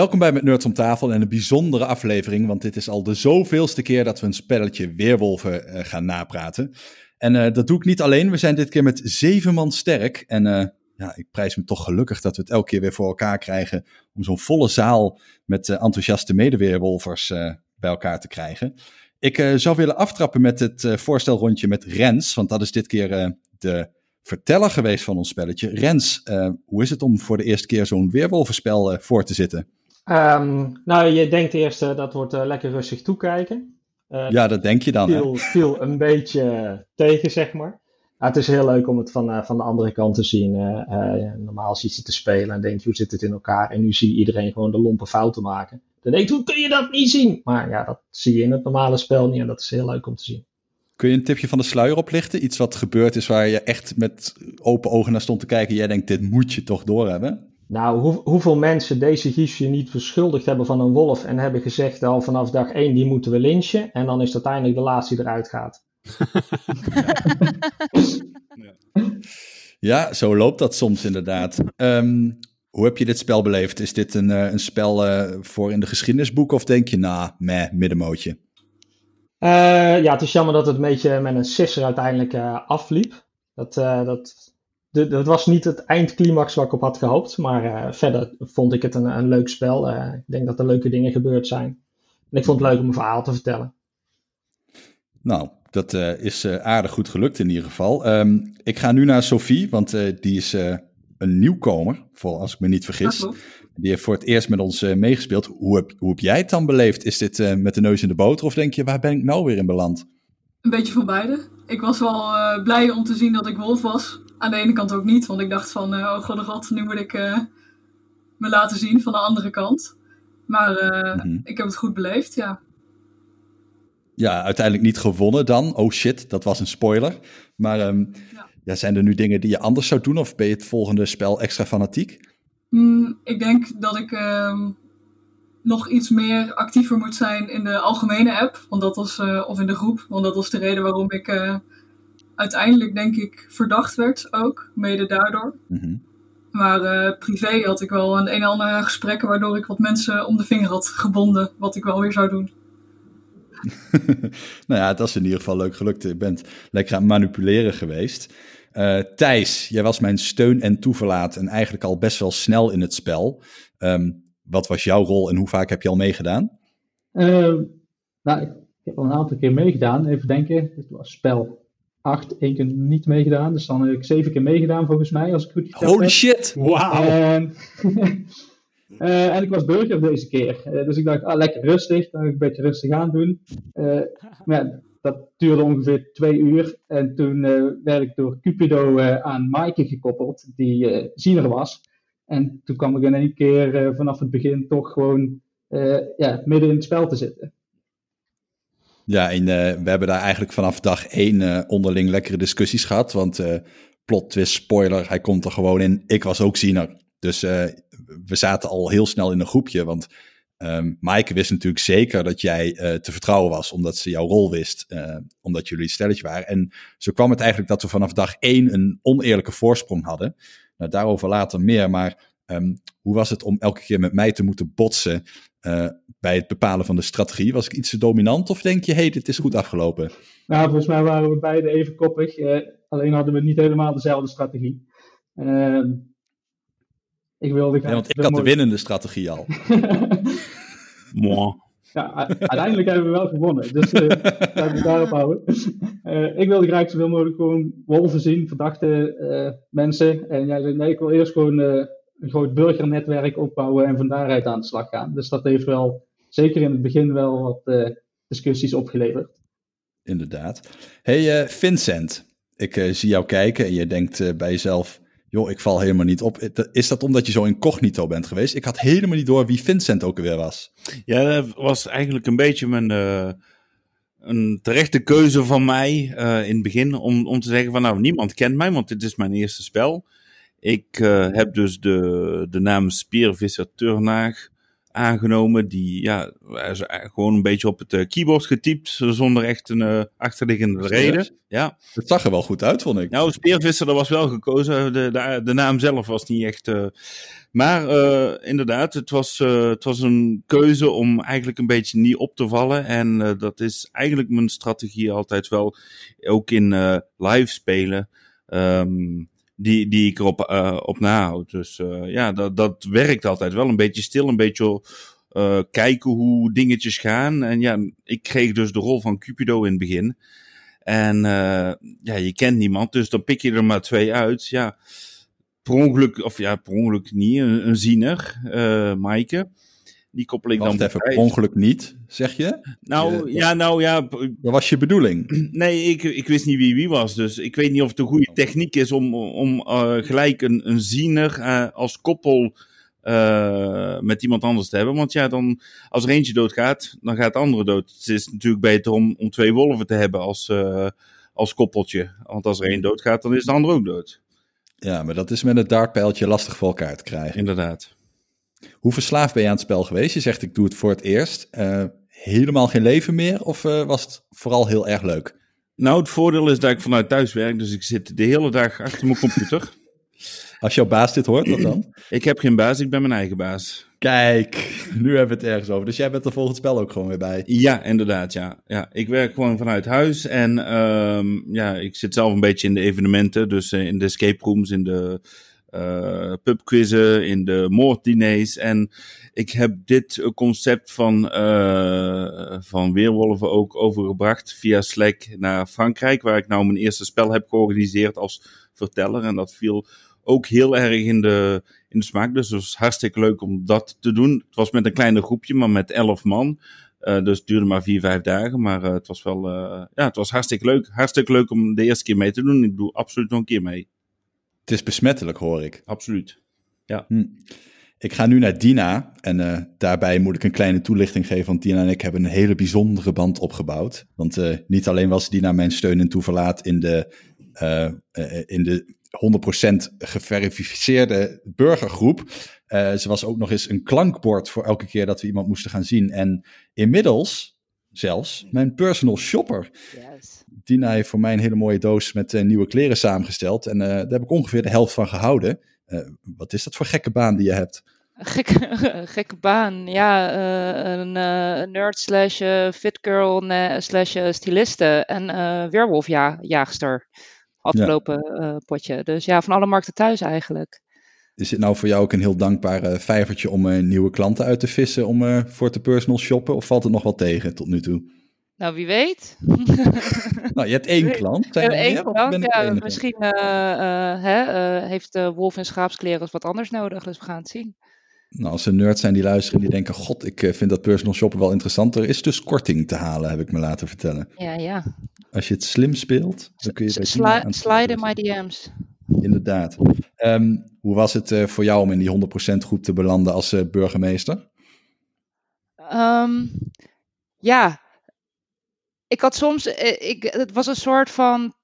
Welkom bij Met Nerds om tafel en een bijzondere aflevering, want dit is al de zoveelste keer dat we een spelletje Weerwolven uh, gaan napraten. En uh, dat doe ik niet alleen, we zijn dit keer met zeven man sterk. En uh, ja, ik prijs me toch gelukkig dat we het elke keer weer voor elkaar krijgen om zo'n volle zaal met enthousiaste medeweerwolvers bij elkaar te krijgen. Ik zou willen aftrappen met het voorstelrondje met Rens, want dat is dit keer de verteller geweest van ons spelletje. Rens, hoe is het om voor de eerste keer zo'n weerwolvenspel voor te zitten? Um, nou, je denkt eerst uh, dat wordt uh, lekker rustig toekijken. Uh, ja, dat denk je dan. Viel, viel een beetje tegen, zeg maar. het is heel leuk om het van, van de andere kant te zien. normaal zie je te spelen en denk je, hoe zit het in elkaar? En nu zie je iedereen gewoon de lompe fouten maken. Dan denk je, hoe kun je dat niet zien? Maar ja, dat zie je in het normale spel niet en dat is heel leuk om te zien. Kun je een tipje van de sluier oplichten? Iets wat gebeurd is waar je echt met open ogen naar stond te kijken. Jij denkt, dit moet je toch doorhebben? Nou, hoe, hoeveel mensen deze Giesje niet verschuldigd hebben van een wolf en hebben gezegd al vanaf dag 1 die moeten we lynchen en dan is het uiteindelijk de laatste die eruit gaat. ja, zo loopt dat soms inderdaad. Um, hoe heb je dit spel beleefd? Is dit een, uh, een spel uh, voor in de geschiedenisboek of denk je, nou, meh, middenmootje? Uh, ja, het is jammer dat het een beetje met een sisser uiteindelijk afliep. Dat, dat dat was niet het eindclimax waar ik op had gehoopt. Maar uh, verder vond ik het een, een leuk spel. Uh, ik denk dat er leuke dingen gebeurd zijn. En ik vond het leuk om een verhaal te vertellen. Nou, dat uh, is aardig goed gelukt in ieder geval. Um, ik ga nu naar Sophie, want die is een nieuwkomer, voor, als ik me niet vergis. Die heeft voor het eerst met ons meegespeeld. Hoe heb, hoe heb jij het dan beleefd? Is dit met de neus in de boter of denk je, waar ben ik nou weer in beland? Een beetje van beide. Ik was wel blij om te zien dat ik wolf was aan de ene kant ook niet, want ik dacht van, uh, oh god, god, nu moet ik uh, me laten zien van de andere kant. Maar uh, mm-hmm. ik heb het goed beleefd, ja. Ja, uiteindelijk niet gewonnen dan. Oh shit, dat was een spoiler. Maar um, ja. ja. zijn er nu dingen die je anders zou doen of ben je het volgende spel extra fanatiek? Mm, ik denk dat ik um, nog iets meer actiever moet zijn in de algemene app, want dat was, of in de groep, want dat was de reden waarom ik uiteindelijk denk ik verdacht werd ook, mede daardoor. Mhm. Maar uh, privé had ik wel een een en ander gesprekken waardoor ik wat mensen om de vinger had gebonden, wat ik wel weer zou doen. nou ja, dat is in ieder geval leuk gelukt. Je bent lekker aan het manipuleren geweest. Uh, Thijs, jij was mijn steun en toeverlaat en eigenlijk al best wel snel in het spel. Um, wat was jouw rol en hoe vaak heb je al meegedaan? Uh, nou, ik heb al een aantal keer meegedaan. Even denken, het was spel acht, één keer niet meegedaan. Dus dan heb ik zeven keer meegedaan volgens mij, als ik goed Holy shit! Wauw! En, uh, en ik was burger deze keer. Uh, dus ik dacht, ah, lekker rustig. Dan ik een beetje rustig aan doen. Uh, maar ja, dat duurde ongeveer twee uur. En toen werd ik door Cupido aan Maaike gekoppeld, die ziener was. En toen kwam ik in één keer vanaf het begin toch gewoon ja, midden in het spel te zitten. Ja, en uh, we hebben daar eigenlijk vanaf dag één uh, onderling lekkere discussies gehad. Want uh, plot twist, spoiler, hij komt er gewoon in. Ik was ook ziener. Dus we zaten al heel snel in een groepje. Want um, Maaike wist natuurlijk zeker dat jij te vertrouwen was. Omdat ze jouw rol wist. omdat jullie stelletje waren. En zo kwam het eigenlijk dat we vanaf dag één een oneerlijke voorsprong hadden. Nou, daarover later meer. Maar um, hoe was het om elke keer met mij te moeten botsen bij het bepalen van de strategie? Was ik iets te dominant of denk je, hé, hey, dit is goed afgelopen? Nou, volgens mij waren we beide even koppig. Uh, alleen hadden we niet helemaal dezelfde strategie. Uh, ik wilde ja, want ik had de winnende strategie al. Ja, uiteindelijk hebben we wel gewonnen. Dus uh, laten we daarop houden. Uh, ik wilde graag zoveel mogelijk gewoon wolven zien, verdachte uh, mensen. En jij zei, nee, ik wil eerst gewoon een groot burgernetwerk opbouwen en van daaruit aan de slag gaan. Dus dat heeft wel, zeker in het begin, wel wat uh, discussies opgeleverd. Inderdaad. Hey uh, Vincent, ik uh, zie jou kijken en je denkt bij jezelf, joh, ik val helemaal niet op. Is dat omdat je zo incognito bent geweest? Ik had helemaal niet door wie Vincent ook weer was. Ja, dat was eigenlijk een beetje mijn een terechte keuze van mij uh, in het begin om, om te zeggen van nou, niemand kent mij, want dit is mijn eerste spel. Ik uh, heb dus de, de naam Spiervisser Turnaag aangenomen. Die ja, is gewoon een beetje op het eh, keyboard getypt, zonder echt een uh, achterliggende reden. Ja. Het zag er wel goed uit, vond ik. Nou, Speervisser, dat was wel gekozen. De, de, de naam zelf was niet echt... Uh, maar inderdaad, het was, het was een keuze om eigenlijk een beetje niet op te vallen. En dat is eigenlijk mijn strategie altijd wel, ook in live spelen. Um, die, die ik erop uh, op nahoud. Dus uh, ja, dat, dat werkt altijd wel. Een beetje stil, een beetje uh, kijken hoe dingetjes gaan. En ja, ik kreeg dus de rol van Cupido in het begin. En ja, je kent niemand, dus dan pik je er maar twee uit. Ja, per ongeluk, of ja, per ongeluk niet, een, een ziener, Maaike. Die koppel ik Wacht dan even, per ongeluk niet, zeg je? Nou, ja, nou ja. Dat was je bedoeling? Nee, ik, ik wist niet wie wie was. Dus ik weet niet of het een goede techniek is om, om uh, gelijk een, een ziener uh, als koppel uh, met iemand anders te hebben. Want ja, dan, als er eentje doodgaat, dan gaat de andere dood. Het is natuurlijk beter om, om twee wolven te hebben als, als koppeltje. Want als er één doodgaat, dan is de ander ook dood. Ja, maar dat is met het dartpijltje lastig voor elkaar te krijgen. Inderdaad. Hoe verslaafd ben je aan het spel geweest? Je zegt ik doe het voor het eerst. Uh, helemaal geen leven meer of uh, was het vooral heel erg leuk? Nou, het voordeel is dat ik vanuit thuis werk, dus ik zit de hele dag achter mijn computer. Als jouw baas dit hoort, wat dan? ik heb geen baas, ik ben mijn eigen baas. Kijk, nu hebben we het ergens over. Dus jij bent er volgend spel ook gewoon weer bij. Ja, inderdaad, ja. ja ik werk gewoon vanuit huis en um, ja, ik zit zelf een beetje in de evenementen, dus in de escape rooms, in de uh, pubquizzen, in de moorddiners. En ik heb dit concept van, uh, van Weerwolven ook overgebracht via Slack naar Frankrijk, waar ik nou mijn eerste spel heb georganiseerd als verteller. En dat viel ook heel erg in de, in de smaak. Dus het was hartstikke leuk om dat te doen. Het was met een kleine groepje, maar met elf man. Uh, dus het duurde maar vier, vijf dagen. Maar het was wel, ja, het was hartstikke leuk. Hartstikke leuk om de eerste keer mee te doen. Ik doe absoluut nog een keer mee. Het is besmettelijk, hoor ik. Absoluut. Ja. Hm. Ik ga nu naar Dina en uh, daarbij moet ik een kleine toelichting geven, want Dina en ik hebben een hele bijzondere band opgebouwd. Want uh, niet alleen was Dina mijn steun en toeverlaat in de, uh, in de 100% geverifieerde burgergroep. ze was ook nog eens een klankbord voor elke keer dat we iemand moesten gaan zien. En inmiddels zelfs mijn personal shopper. Yes. Dina heeft voor mij een hele mooie doos met uh, nieuwe kleren samengesteld. En uh, daar heb ik ongeveer de helft van gehouden. Uh, wat is dat voor gekke baan die je hebt? Gekke, gekke baan, ja. een nerd slash fit girl slash styliste en weerwolfjaagster. Afgelopen ja. potje. Dus ja, van alle markten thuis eigenlijk. Is het nou voor jou ook een heel dankbaar vijvertje om nieuwe klanten uit te vissen om voor te personal shoppen? Of valt het nog wel tegen tot nu toe? Nou, wie weet. nou, je hebt één klant. Zijn er meer, klant, ja. Misschien uh, uh, hè, uh, heeft wolf in schaapskleren wat anders nodig, dus we gaan het zien. Nou, als er nerds zijn die luisteren die denken, god, ik vind dat personal shoppen wel interessant. Er is dus korting te halen, heb ik me laten vertellen. Ja, ja. Als je het slim speelt, dan kun je... bij Sli slide in my DM's. Inderdaad. Um, hoe was het voor jou om in die 100% groep te belanden als burgemeester? Um, ja, ik had soms, eh, ik, het was een soort van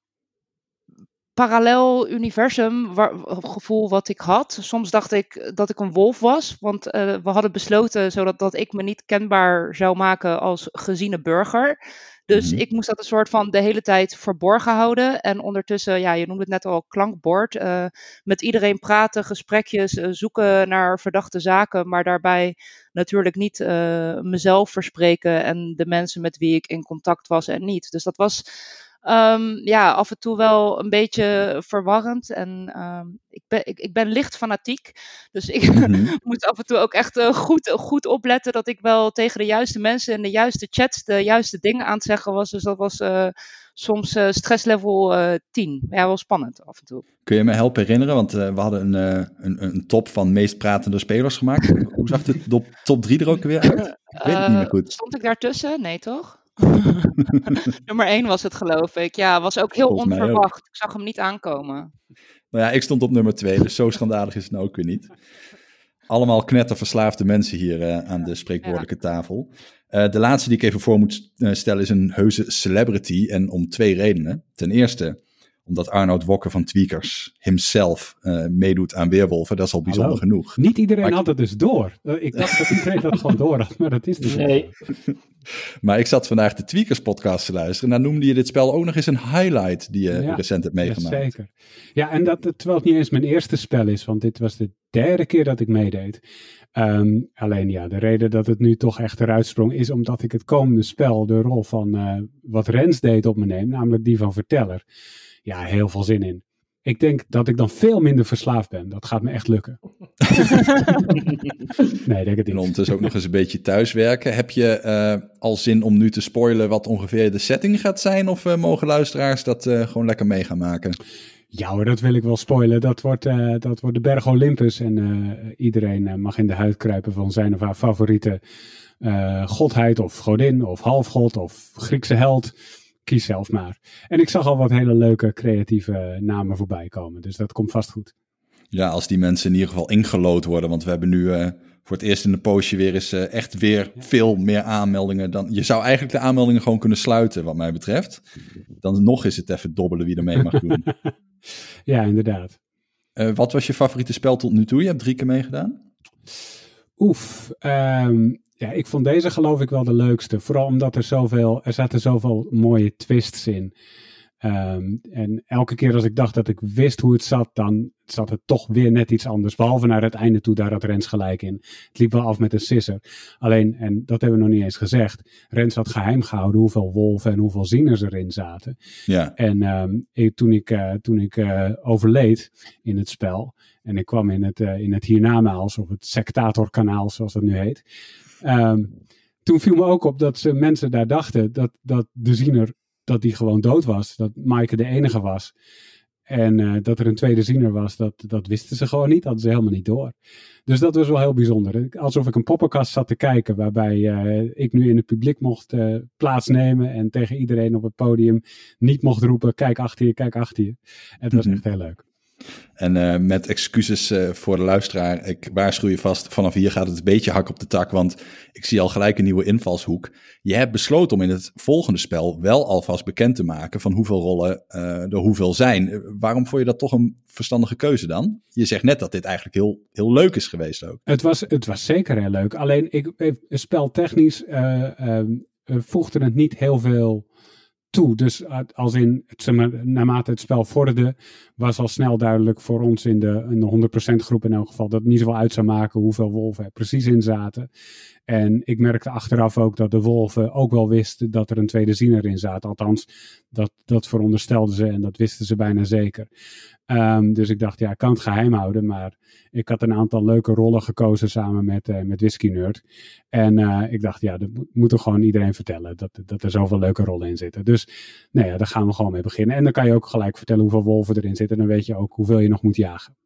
parallel universum waar, gevoel wat ik had. Soms dacht ik dat ik een wolf was, want uh, we hadden besloten zodat dat ik me niet kenbaar zou maken als geziene burger. Dus mm-hmm. ik moest dat een soort van de hele tijd verborgen houden. En ondertussen, ja, je noemde het net al, klankbord. Uh, met iedereen praten, gesprekjes, uh, zoeken naar verdachte zaken. Maar daarbij natuurlijk niet uh, mezelf verspreken en de mensen met wie ik in contact was en niet. Dus dat was Um, ja, af en toe wel een beetje verwarrend. En um, ik, ben, ik, ik ben licht fanatiek. Dus ik mm-hmm. moet af en toe ook echt uh, goed, goed opletten dat ik wel tegen de juiste mensen in de juiste chats de juiste dingen aan het zeggen was. Dus dat was uh, soms uh, stresslevel 10. Ja, wel spannend af en toe. Kun je me helpen herinneren? Want we hadden een, een, een, top van meest pratende spelers gemaakt. Hoe zag de top, top 3 er ook weer uit? Ik weet het niet meer goed. Stond ik daartussen? Nee, toch? Nummer 1 was het, geloof ik. Ja, was ook heel Volgens onverwacht. Ik zag hem niet aankomen. Nou ja, ik stond op nummer 2, dus zo schandalig is het nou ook weer niet. Allemaal knetterverslaafde mensen hier uh, aan de spreekwoordelijke ja. tafel. Uh, de laatste die ik even voor moet stellen is een heuse celebrity. En om twee redenen. Ten eerste, omdat Arnoud Wokke van Tweakers himself uh, meedoet aan Weerwolven. Dat is al bijzonder genoeg. Niet iedereen had het dus door. Ik dacht dat iedereen dat gewoon door had, maar dat is dus nee. maar ik zat vandaag de Tweakers podcast te luisteren. En daar noemde je dit spel ook nog eens een highlight die je recent hebt meegemaakt. Ja, zeker. Ja, en dat terwijl het niet eens mijn eerste spel is, want dit was de derde keer dat ik meedeed. Um, alleen ja, de reden dat het nu toch echt eruit sprong is omdat ik het komende spel de rol van uh, wat Rens deed op me neem, namelijk die van verteller. Ja, heel veel zin in. Ik denk dat ik dan veel minder verslaafd ben. Dat gaat me echt lukken. nee, denk het niet. En ondertussen ook nog eens een beetje thuiswerken. Heb je uh, al zin om nu te spoilen wat ongeveer de setting gaat zijn? Of uh, mogen luisteraars dat uh, gewoon lekker mee gaan maken? Ja hoor, dat wil ik wel spoilen. Dat wordt, uh, dat wordt de Berg Olympus. En uh, iedereen uh, mag in de huid kruipen van zijn of haar favoriete godheid of godin of halfgod of Griekse held. Kies zelf maar. En ik zag al wat hele leuke creatieve namen voorbij komen. Dus dat komt vast goed. Ja, als die mensen in ieder geval ingelood worden. Want we hebben nu voor het eerst in de postje weer eens echt weer ja. veel meer aanmeldingen. Dan, je zou eigenlijk de aanmeldingen gewoon kunnen sluiten wat mij betreft. Dan nog is het even dobbelen wie er mee mag doen. Ja, inderdaad. Uh, wat was je favoriete spel tot nu toe? Je hebt drie keer meegedaan. Oef, um, ja, ik vond deze geloof ik wel de leukste. Vooral omdat er zoveel, er zaten zoveel mooie twists in. Um, en elke keer als ik dacht dat ik wist hoe het zat, dan zat het toch weer net iets anders. Behalve naar het einde toe, daar had Rens gelijk in. Het liep wel af met een sisser. Alleen, en dat hebben we nog niet eens gezegd, Rens had geheim gehouden hoeveel wolven en hoeveel zieners erin zaten. Ja. En um, ik, toen ik, uh, toen ik uh, overleed in het spel, en ik kwam in het, uh, in het hiernamaals, of het sectatorkanaal zoals dat nu heet. Um, toen viel me ook op dat ze mensen daar dachten dat, dat de ziener dat die gewoon dood was. Dat Maaike de enige was. En uh, dat er een tweede ziener was, dat, dat wisten ze gewoon niet. Hadden ze helemaal niet door. Dus dat was wel heel bijzonder. Alsof ik een poppenkast zat te kijken. Waarbij uh, ik nu in het publiek mocht uh, plaatsnemen. En tegen iedereen op het podium niet mocht roepen. Kijk achter je, kijk achter je. Het was mm -hmm. echt heel leuk. En uh, met excuses uh, voor de luisteraar, ik waarschuw je vast, vanaf hier gaat het een beetje hak op de tak, want ik zie al gelijk een nieuwe invalshoek. Je hebt besloten om in het volgende spel wel alvast bekend te maken van hoeveel rollen uh, er hoeveel zijn. waarom vond je dat toch een verstandige keuze dan? Je zegt net dat dit eigenlijk heel, heel leuk is geweest ook. Het was, het was zeker heel leuk, alleen ik, speltechnisch voegde het niet heel veel Dus als in, naarmate het spel vorderde, was al snel duidelijk voor ons in de, in de 100% groep in elk geval, dat het niet zoveel uit zou maken hoeveel wolven er precies in zaten. En ik merkte achteraf ook dat de wolven ook wel wisten dat er een tweede ziener in zat. Althans, dat, dat veronderstelden ze en dat wisten ze bijna zeker. Um, dus ik dacht, ja, ik kan het geheim houden. Maar ik had een aantal leuke rollen gekozen samen met, uh, met Whisky Nerd. En uh, ik dacht, ja, dat moet er gewoon iedereen vertellen. Dat, dat er zoveel leuke rollen in zitten. Dus nou ja, daar gaan we gewoon mee beginnen. En dan kan je ook gelijk vertellen hoeveel wolven erin zitten. Dan weet je ook hoeveel je nog moet jagen.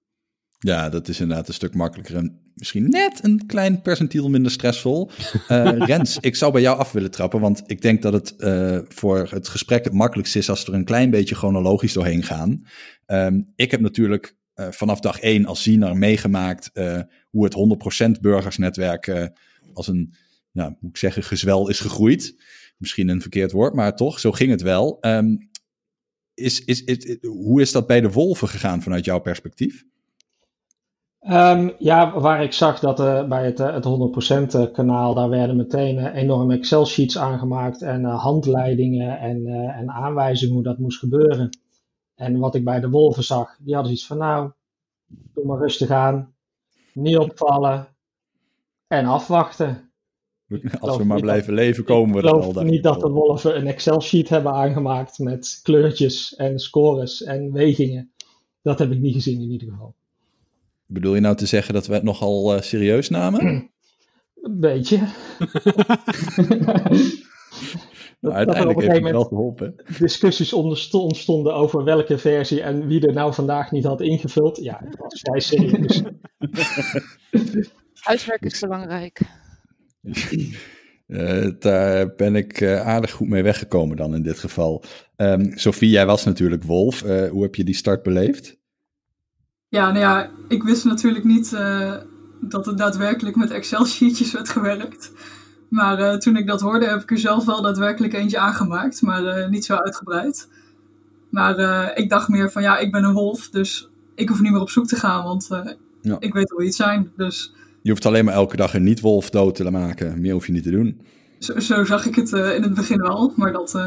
Ja, dat is inderdaad een stuk makkelijker en misschien net een klein percentiel minder stressvol. Uh, Rens, ik zou bij jou af willen trappen, want ik denk dat het uh, voor het gesprek het makkelijkst is als we er een klein beetje chronologisch doorheen gaan. Um, ik heb natuurlijk uh, vanaf dag één als ziener meegemaakt hoe het 100% burgersnetwerk als een, ja, moet ik zeggen, gezwel is gegroeid. Misschien een verkeerd woord, maar toch, zo ging het wel. Um, is, is, is, hoe is dat bij de wolven gegaan vanuit jouw perspectief? Um, ja, waar ik zag dat uh, bij het, uh, het 100% kanaal, daar werden meteen uh, enorme Excel-sheets aangemaakt en handleidingen en, en aanwijzingen hoe dat moest gebeuren. En wat ik bij de wolven zag, die hadden iets van nou, doe maar rustig aan, niet opvallen en afwachten. Als we maar blijven leven, komen we er al. Ik geloof niet dat de wolven een Excel-sheet hebben aangemaakt met kleurtjes en scores en wegingen. Dat heb ik niet gezien in ieder geval. Bedoel je nou te zeggen dat we het nogal uh, serieus namen? Een beetje. nou, uiteindelijk heeft het wel geholpen. Discussies ontstonden over welke versie en wie er nou vandaag niet had ingevuld. Ja, dat was vrij serieus. Huiswerk is belangrijk. Uh, daar ben ik uh, aardig goed mee weggekomen dan in dit geval. Um, Sophie, jij was natuurlijk Wolf. Uh, hoe heb je die start beleefd? Ja, nou ja, ik wist natuurlijk niet uh, dat het daadwerkelijk met Excel-sheetjes werd gewerkt. Maar uh, toen ik dat hoorde, heb ik er zelf wel daadwerkelijk eentje aangemaakt, maar uh, niet zo uitgebreid. Maar ik dacht meer van ja, ik ben een wolf, dus ik hoef niet meer op zoek te gaan, want ja. ik weet al wie het zijn. Dus... Je hoeft alleen maar elke dag een niet-wolf dood te maken. Meer hoef je niet te doen. Zo, zo zag ik het in het begin wel, maar dat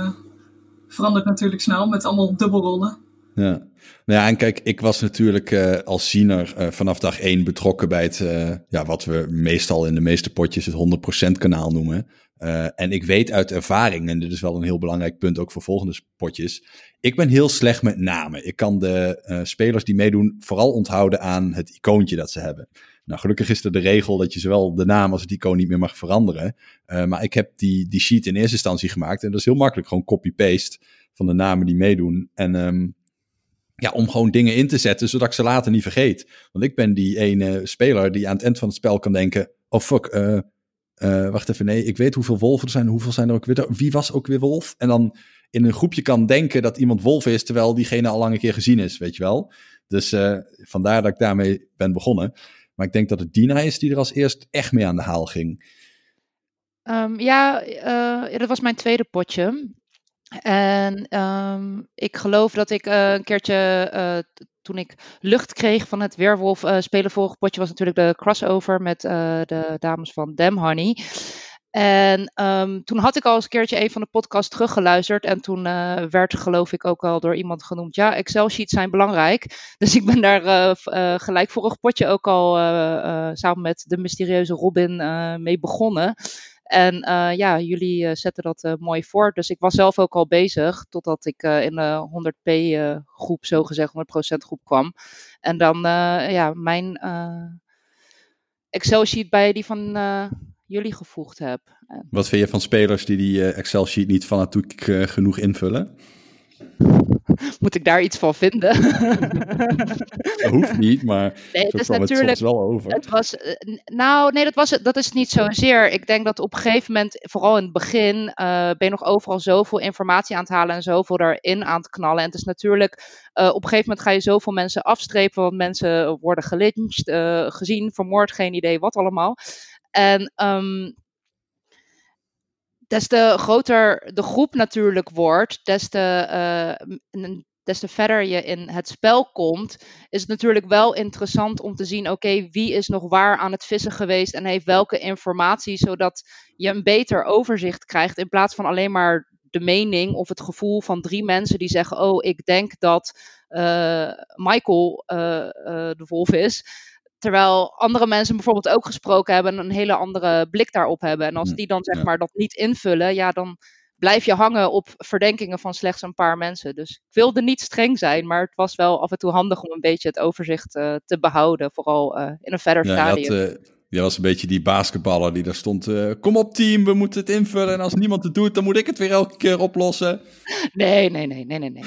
verandert natuurlijk snel met allemaal dubbelrollen. Ja. Nou ja, en kijk, ik was natuurlijk uh, als ziener uh, vanaf dag één betrokken bij het, uh, ja, wat we meestal in de meeste potjes het 100% kanaal noemen. en ik weet uit ervaring, en dit is wel een heel belangrijk punt ook voor volgende potjes, ik ben heel slecht met namen. Ik kan de spelers die meedoen vooral onthouden aan het icoontje dat ze hebben. Nou, gelukkig is er de regel dat je zowel de naam als het icoon niet meer mag veranderen. maar ik heb die, die sheet in eerste instantie gemaakt en dat is heel makkelijk, gewoon copy-paste van de namen die meedoen. En um, ja, om gewoon dingen in te zetten, zodat ik ze later niet vergeet. Want ik ben die ene speler die aan het eind van het spel kan denken: oh fuck, uh, uh, wacht even, nee, ik weet hoeveel wolven er zijn, hoeveel zijn er ook weer, wie was ook weer wolf? En dan in een groepje kan denken dat iemand wolf is, terwijl diegene al lang een keer gezien is, weet je wel. Dus uh, vandaar dat ik daarmee ben begonnen. Maar ik denk dat het Dina is die er als eerst echt mee aan de haal ging. Um, ja, dat was mijn tweede potje. En um, ik geloof dat ik uh, een keertje, uh, toen ik lucht kreeg van het Weerwolf uh, spelen vorige potje, was natuurlijk de crossover met de dames van Dem Honey. En um, toen had ik al eens een keertje een van de podcasts teruggeluisterd. En toen werd, geloof ik, ook al door iemand genoemd: ja, Excel-sheets zijn belangrijk. Dus ik ben daar gelijk vorig potje ook al samen met de mysterieuze Robin mee begonnen. En uh, ja, jullie uh, zetten dat uh, mooi voor. Dus ik was zelf ook al bezig, totdat ik in de 100p groep, zogezegd 100% groep kwam. En dan, ja, mijn Excel-sheet bij die van jullie gevoegd heb. Wat vind je van spelers die die Excel-sheet niet fanatiek genoeg invullen? Moet ik daar iets van vinden? dat hoeft niet, maar nee, het is natuurlijk het wel over. Het was, eh, nou, nee, dat, was, dat is niet zozeer. Ik denk dat op een gegeven moment, vooral in het begin, uh, ben je nog overal zoveel informatie aan het halen en zoveel erin aan het knallen. En het is natuurlijk, uh, op een gegeven moment ga je zoveel mensen afstrepen, want mensen worden gelyncht, uh, gezien, vermoord, geen idee wat allemaal. En um, des te groter de groep natuurlijk wordt, des te, uh, des te verder je in het spel komt, is het natuurlijk wel interessant om te zien, oké, wie is nog waar aan het vissen geweest en heeft welke informatie, zodat je een beter overzicht krijgt in plaats van alleen maar de mening of het gevoel van drie mensen die zeggen, oh, ik denk dat uh, Michael uh, de wolf is. Terwijl andere mensen bijvoorbeeld ook gesproken hebben en een hele andere blik daarop hebben. En als die dan zeg maar dat niet invullen, ja, dan blijf je hangen op verdenkingen van slechts een paar mensen. Dus ik wilde niet streng zijn, maar het was wel af en toe handig om een beetje het overzicht uh, te behouden. Vooral uh, in een verder ja, stadium. Je, uh, je was een beetje die basketballer die daar stond. Kom op team, we moeten het invullen. En als niemand het doet, dan moet ik het weer elke keer oplossen. Nee, nee, nee, nee, nee. nee.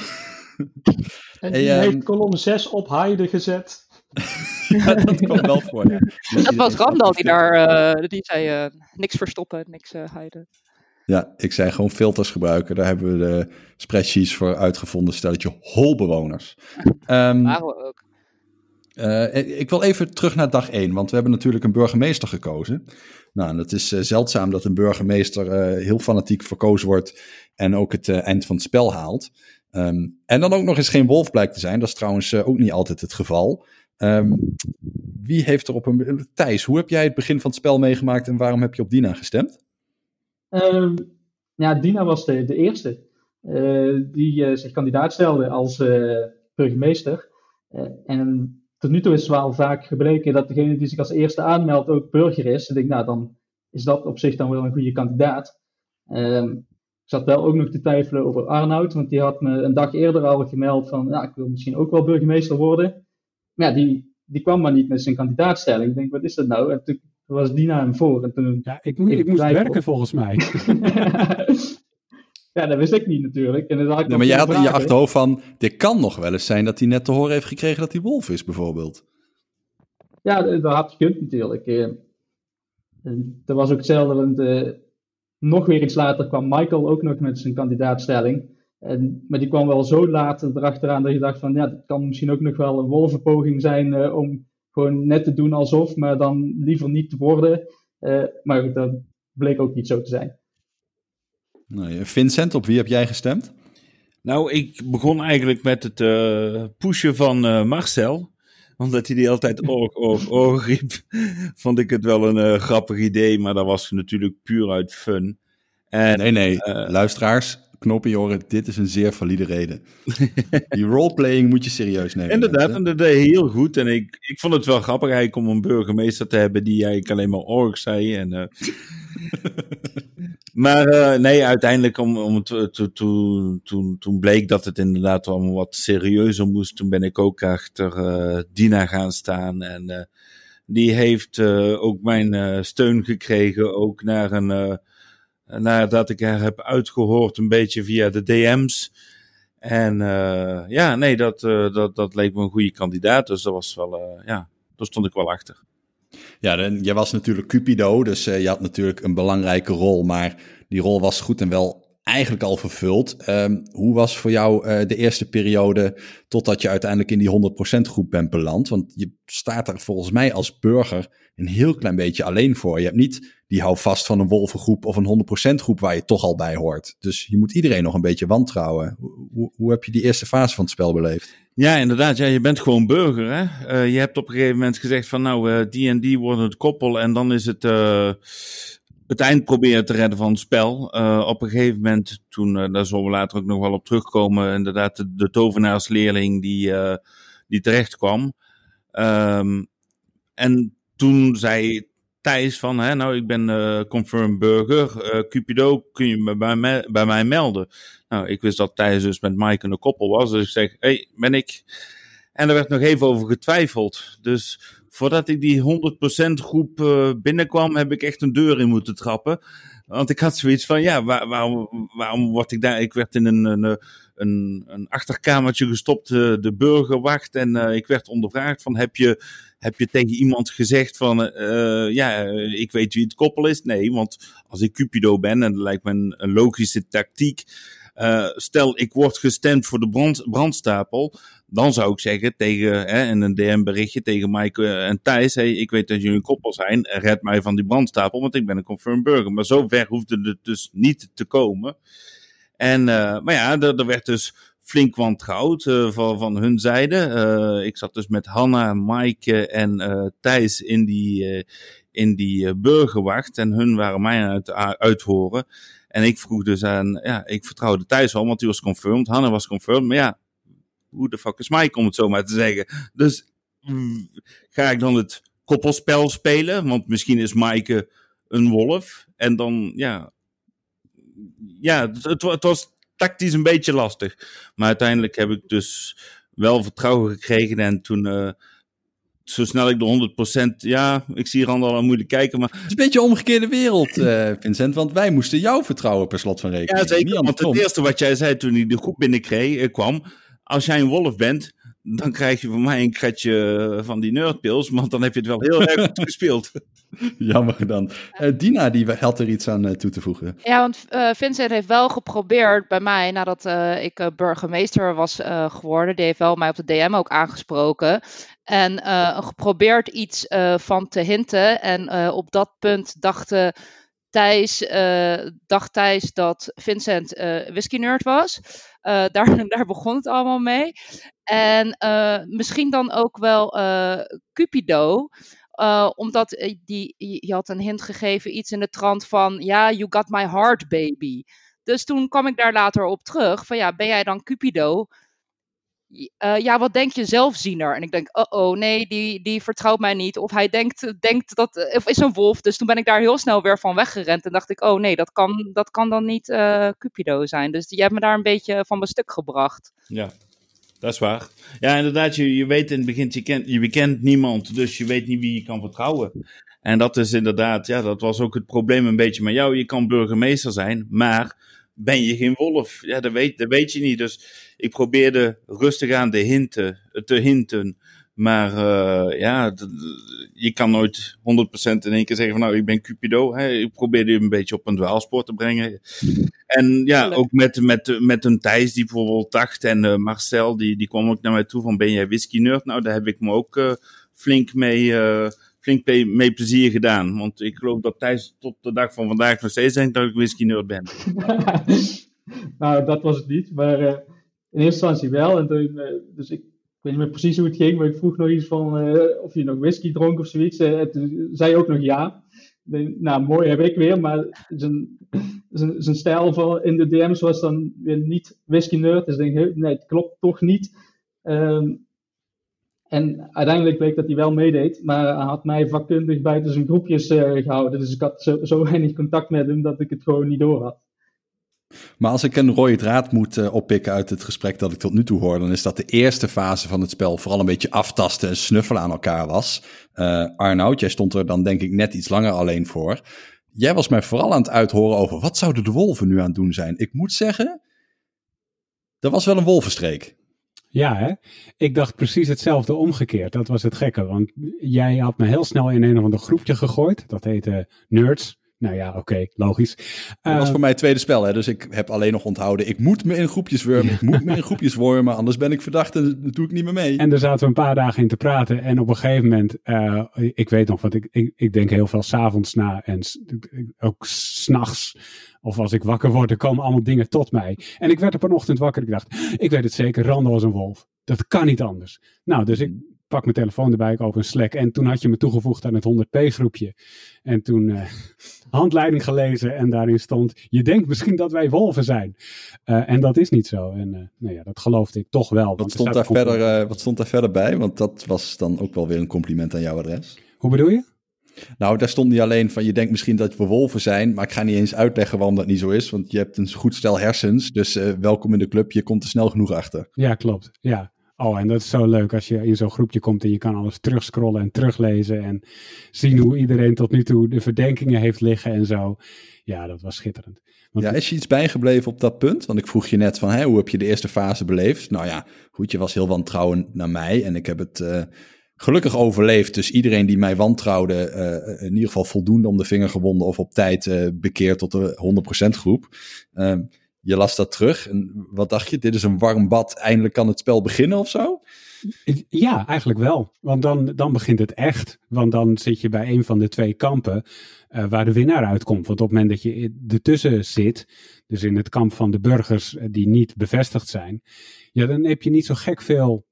en die hey, heeft kolom 6 op Heide gezet. ja, dat kwam wel voor. Ja. Dus dat was Randal die daar, uh, die zei uh, niks verstoppen, niks uh, hiden. Ja, ik zei gewoon filters gebruiken. Daar hebben we de spreadsheets voor uitgevonden. Stelletje holbewoners. Um, we ook. ik wil even terug naar dag 1, want we hebben natuurlijk een burgemeester gekozen. Nou, het is zeldzaam dat een burgemeester heel fanatiek verkozen wordt en ook het eind van het spel haalt. Um, en dan ook nog eens geen wolf blijkt te zijn. Dat is trouwens ook niet altijd het geval. Um, wie heeft er op een. Thijs, hoe heb jij het begin van het spel meegemaakt en waarom heb je op Dina gestemd? Um, ja, Dina was de, de eerste uh, die uh, zich kandidaat stelde als uh, burgemeester. en tot nu toe is het wel vaak gebleken dat degene die zich als eerste aanmeldt ook burger is. En ik denk, nou, dan is dat op zich dan wel een goede kandidaat. Um, ik zat wel ook nog te twijfelen over Arnoud, want die had me een dag eerder al gemeld van, ja, ik wil misschien ook wel burgemeester worden ja, die, die kwam maar niet met zijn kandidaatstelling. Ik denk, wat is dat nou? En toen was Dina hem voor. En toen, ja, ik, moet, ik, moest werken volgens mij. ja, dat wist ik niet natuurlijk. En dan had ik ja, maar jij had in je achterhoofd van, dit kan nog wel eens zijn dat hij net te horen heeft gekregen dat hij wolf is, bijvoorbeeld. Ja, dat, had gekund natuurlijk. Eh. En dat was ook hetzelfde, want uh, nog weer iets later kwam Michael ook nog met zijn kandidaatstelling. En, maar die kwam wel zo laat erachteraan dat je dacht van ja, het kan misschien ook nog wel een wolvenpoging zijn uh, om gewoon net te doen alsof, maar dan liever niet te worden. Uh, maar dat bleek ook niet zo te zijn. Nou, Vincent, op wie heb jij gestemd? Nou, ik begon eigenlijk met het uh, pushen van uh, Marcel. Omdat hij die altijd oog, oog, oog riep. Vond ik het wel een uh, grappig idee, maar dat was natuurlijk puur uit fun. En, nee, nee, luisteraars, knoppen joren, dit is een zeer valide reden. Die roleplaying moet je serieus nemen. Inderdaad, en dat deed heel goed. En ik, ik vond het wel grappig eigenlijk om een burgemeester te hebben die eigenlijk alleen maar org zei. En, uh... maar uh, nee, uiteindelijk om, om to, to, to, toen, toen bleek dat het inderdaad wel wat serieuzer moest. Toen ben ik ook achter uh, Dina gaan staan. En die heeft ook mijn steun gekregen, ook naar een nadat ik haar heb uitgehoord een beetje via de DM's. En uh, ja, nee, dat, uh, dat, dat leek me een goede kandidaat. Dus dat was wel, ja, daar stond ik wel achter. Ja, dan, jij was natuurlijk Cupido, dus je had natuurlijk een belangrijke rol. Maar die rol was goed en wel eigenlijk al vervuld. Um, hoe was voor jou uh, de eerste periode totdat je uiteindelijk in die 100% groep bent beland? Want je staat er volgens mij als burger een heel klein beetje alleen voor. Je hebt niet die hou vast van een wolvengroep of een 100% groep waar je toch al bij hoort. Dus je moet iedereen nog een beetje wantrouwen. Hoe, hoe heb je die eerste fase van het spel beleefd? Ja, inderdaad. Ja, je bent gewoon burger. Hè? Uh, je hebt op een gegeven moment gezegd van nou, uh, die en die worden het koppel en dan is het het eind proberen te redden van het spel. Uh, op een gegeven moment, toen, uh, daar zullen we later ook nog wel op terugkomen, inderdaad de, de tovenaarsleerling die, uh, die terecht kwam. Um, en toen zei Thijs van, hè, nou ik ben confirmed burger, Cupido, kun je me bij, bij mij melden? Nou, ik wist dat Thijs dus met Mike een koppel was, dus ik zeg, hé, hey, ben ik. En er werd nog even over getwijfeld. Dus voordat ik die 100% groep uh, binnenkwam, heb ik echt een deur in moeten trappen. Want ik had zoiets van, ja, waar, waarom, waarom word ik daar? Ik werd in een, een, een, een achterkamertje gestopt, uh, de burgerwacht. En uh, ik werd ondervraagd van, heb je, heb je tegen iemand gezegd van, ja, ik weet wie het koppel is? Nee, want als ik Cupido ben, en dat lijkt me een, logische tactiek... Stel, ik word gestemd voor de brand, brandstapel. Dan zou ik zeggen tegen, hè, in een DM-berichtje tegen Mike en Thijs: hey, ik weet dat jullie een koppel zijn. Red mij van die brandstapel, want ik ben een confirmed burger. Maar zo ver hoefde het dus niet te komen. En, uh, maar ja, er, er, werd dus flink wantrouwd uh, van, van hun zijde. Ik zat dus met Hanna, Mike en uh, Thijs in die, in die burgerwacht. En hun waren mij aan het uithoren. En ik vroeg dus aan, ja, ik vertrouwde Thijs al, want die was confirmed. Hanna was confirmed, maar ja, hoe de fuck is Mike, om het zo maar te zeggen. Dus ga ik dan het koppelspel spelen? Want misschien is Maaike een wolf. En dan, ja, ja, het, het, was tactisch een beetje lastig. Maar uiteindelijk heb ik dus wel vertrouwen gekregen. En toen, uh, zo snel ik de 100%, ja, ik zie Randal al moeilijk kijken. Maar... Het is een beetje een omgekeerde wereld, uh, Vincent. Want wij moesten jou vertrouwen per slot van rekening. Ja, zeker. Want het eerste wat jij zei toen hij de groep binnenkreeg, uh, kwam als jij een wolf bent, dan krijg je van mij een kratje van die nerdpils, want dan heb je het wel heel erg goed gespeeld. Jammer dan. Uh, Dina, die had er iets aan uh, toe te voegen. Ja, want uh, Vincent heeft wel geprobeerd bij mij, nadat ik burgemeester was geworden, die heeft wel mij op de DM ook aangesproken. En geprobeerd iets van te hinten. En op dat punt dachten Thijs, dacht Thijs dat Vincent whisky nerd was. Uh, daar, daar begon het allemaal mee. En uh, misschien dan ook wel uh, Cupido. omdat die, je had een hint gegeven, iets in de trant van, ja, you got my heart, baby. Dus toen kwam ik daar later op terug, van ja, ben jij dan Cupido? Uh, ja, wat denk je zelfziener? En ik denk, oh oh, nee, die, die vertrouwt mij niet. Of hij denkt, denkt dat, of is een wolf. Dus toen ben ik daar heel snel weer van weggerend. En dacht ik, oh nee, dat kan, dat kan dan niet Cupido zijn. Dus je hebt me daar een beetje van mijn stuk gebracht. Ja, dat is waar. Ja, inderdaad, je, je weet in het begin, je kent, je bekent niemand. Dus je weet niet wie je kan vertrouwen. En dat is inderdaad, ja, dat was ook het probleem een beetje met jou. Je kan burgemeester zijn, maar ben je geen wolf? Ja, dat weet, dat weet je niet. Dus ik probeerde rustig aan de hinten, te hinten. Maar uh, ja, je kan nooit 100% in één keer zeggen van nou, ik ben Cupido. Hè. Ik probeerde hem een beetje op een dwaalspoor te brengen. En ja, ook met, met, met een Thijs die bijvoorbeeld dacht en uh, Marcel, die, die kwam ook naar mij toe van ben jij whisky nerd? Nou, daar heb ik me ook uh, flink mee flink mee plezier gedaan. Want ik geloof dat Thijs tot de dag van vandaag nog steeds denkt dat ik whisky nerd ben. nou, dat was het niet. Maar in eerste instantie wel. En toen, dus ik, weet niet meer precies hoe het ging, maar ik vroeg nog iets van of je nog whisky dronk of zoiets. En toen zei ook nog ja. nou, mooi heb ik weer, maar zijn, zijn, zijn stijl van in de DM's was dan weer niet whisky nerd. Dus ik denk, nee, het klopt toch niet. Um, en uiteindelijk bleek dat hij wel meedeed, maar hij had mij vakkundig buiten zijn groepjes gehouden. Dus ik had zo, zo, weinig contact met hem dat ik het gewoon niet door had. Maar als ik een rode draad moet uh, oppikken uit het gesprek dat ik tot nu toe hoor, dan is dat de eerste fase van het spel vooral een beetje aftasten en snuffelen aan elkaar was. Uh, Arnoud, jij stond er dan denk ik net iets langer alleen voor. Jij was mij vooral aan het uithoren over wat zouden de wolven nu aan het doen zijn. Ik moet zeggen, dat was wel een wolvenstreek. Ja, hè? ik dacht precies hetzelfde omgekeerd. Dat was het gekke, want jij had me heel snel in een of ander groepje gegooid. Dat heette Nerds. Nou ja, oké, logisch. Dat was voor ehm, mij het tweede spel, hè? dus ik heb alleen nog onthouden. Ik moet me in groepjes wormen, ik moet me in groepjes wormen, anders ben ik verdacht en doe ik niet meer mee. En daar zaten we een paar dagen in te praten. En op een gegeven moment, uh, ik weet nog, want ik, ik, ik denk heel veel s'avonds na en ook s'nachts. Of als ik wakker word, er komen allemaal dingen tot mij. En ik werd op een ochtend wakker. Ik dacht, ik weet het zeker, Randall was een wolf. Dat kan niet anders. Nou, dus ik pak mijn telefoon erbij, ik open Slack. En toen had je me toegevoegd aan het 100p groepje. En toen uh, handleiding gelezen en daarin stond, je denkt misschien dat wij wolven zijn. Uh, en dat is niet zo. En uh, nou ja, dat geloofde ik toch wel. Wat stond, daar verder, wat stond daar verder bij? Want dat was dan ook wel weer een compliment aan jouw adres. Hoe bedoel je? Nou, daar stond niet alleen van je denkt misschien dat we wolven zijn, maar ik ga niet eens uitleggen waarom dat niet zo is, want je hebt een goed stel hersens, dus uh, welkom in de club, je komt er snel genoeg achter. Ja, klopt. Ja. Oh, en dat is zo leuk als je in zo'n groepje komt en je kan alles terugscrollen en teruglezen en zien hoe iedereen tot nu toe de verdenkingen heeft liggen en zo. Ja, dat was schitterend. Want ja, is je iets bijgebleven op dat punt? Want ik vroeg je net van, hè, hoe heb je de eerste fase beleefd? Nou ja, goed, je was heel wantrouwend naar mij en ik heb het... Uh, gelukkig overleefd. Dus iedereen die mij wantrouwde, uh, in ieder geval voldoende om de vinger gewonden of op tijd uh, bekeerd tot de 100% groep. Uh, je las dat terug. En wat dacht je? Dit is een warm bad. Eindelijk kan het spel beginnen of zo? Ja, eigenlijk wel. Want dan, dan begint het echt. Want dan zit je bij een van de twee kampen waar de winnaar uitkomt. Want op het moment dat je ertussen zit, dus in het kamp van de burgers die niet bevestigd zijn, ja, dan heb je niet zo gek veel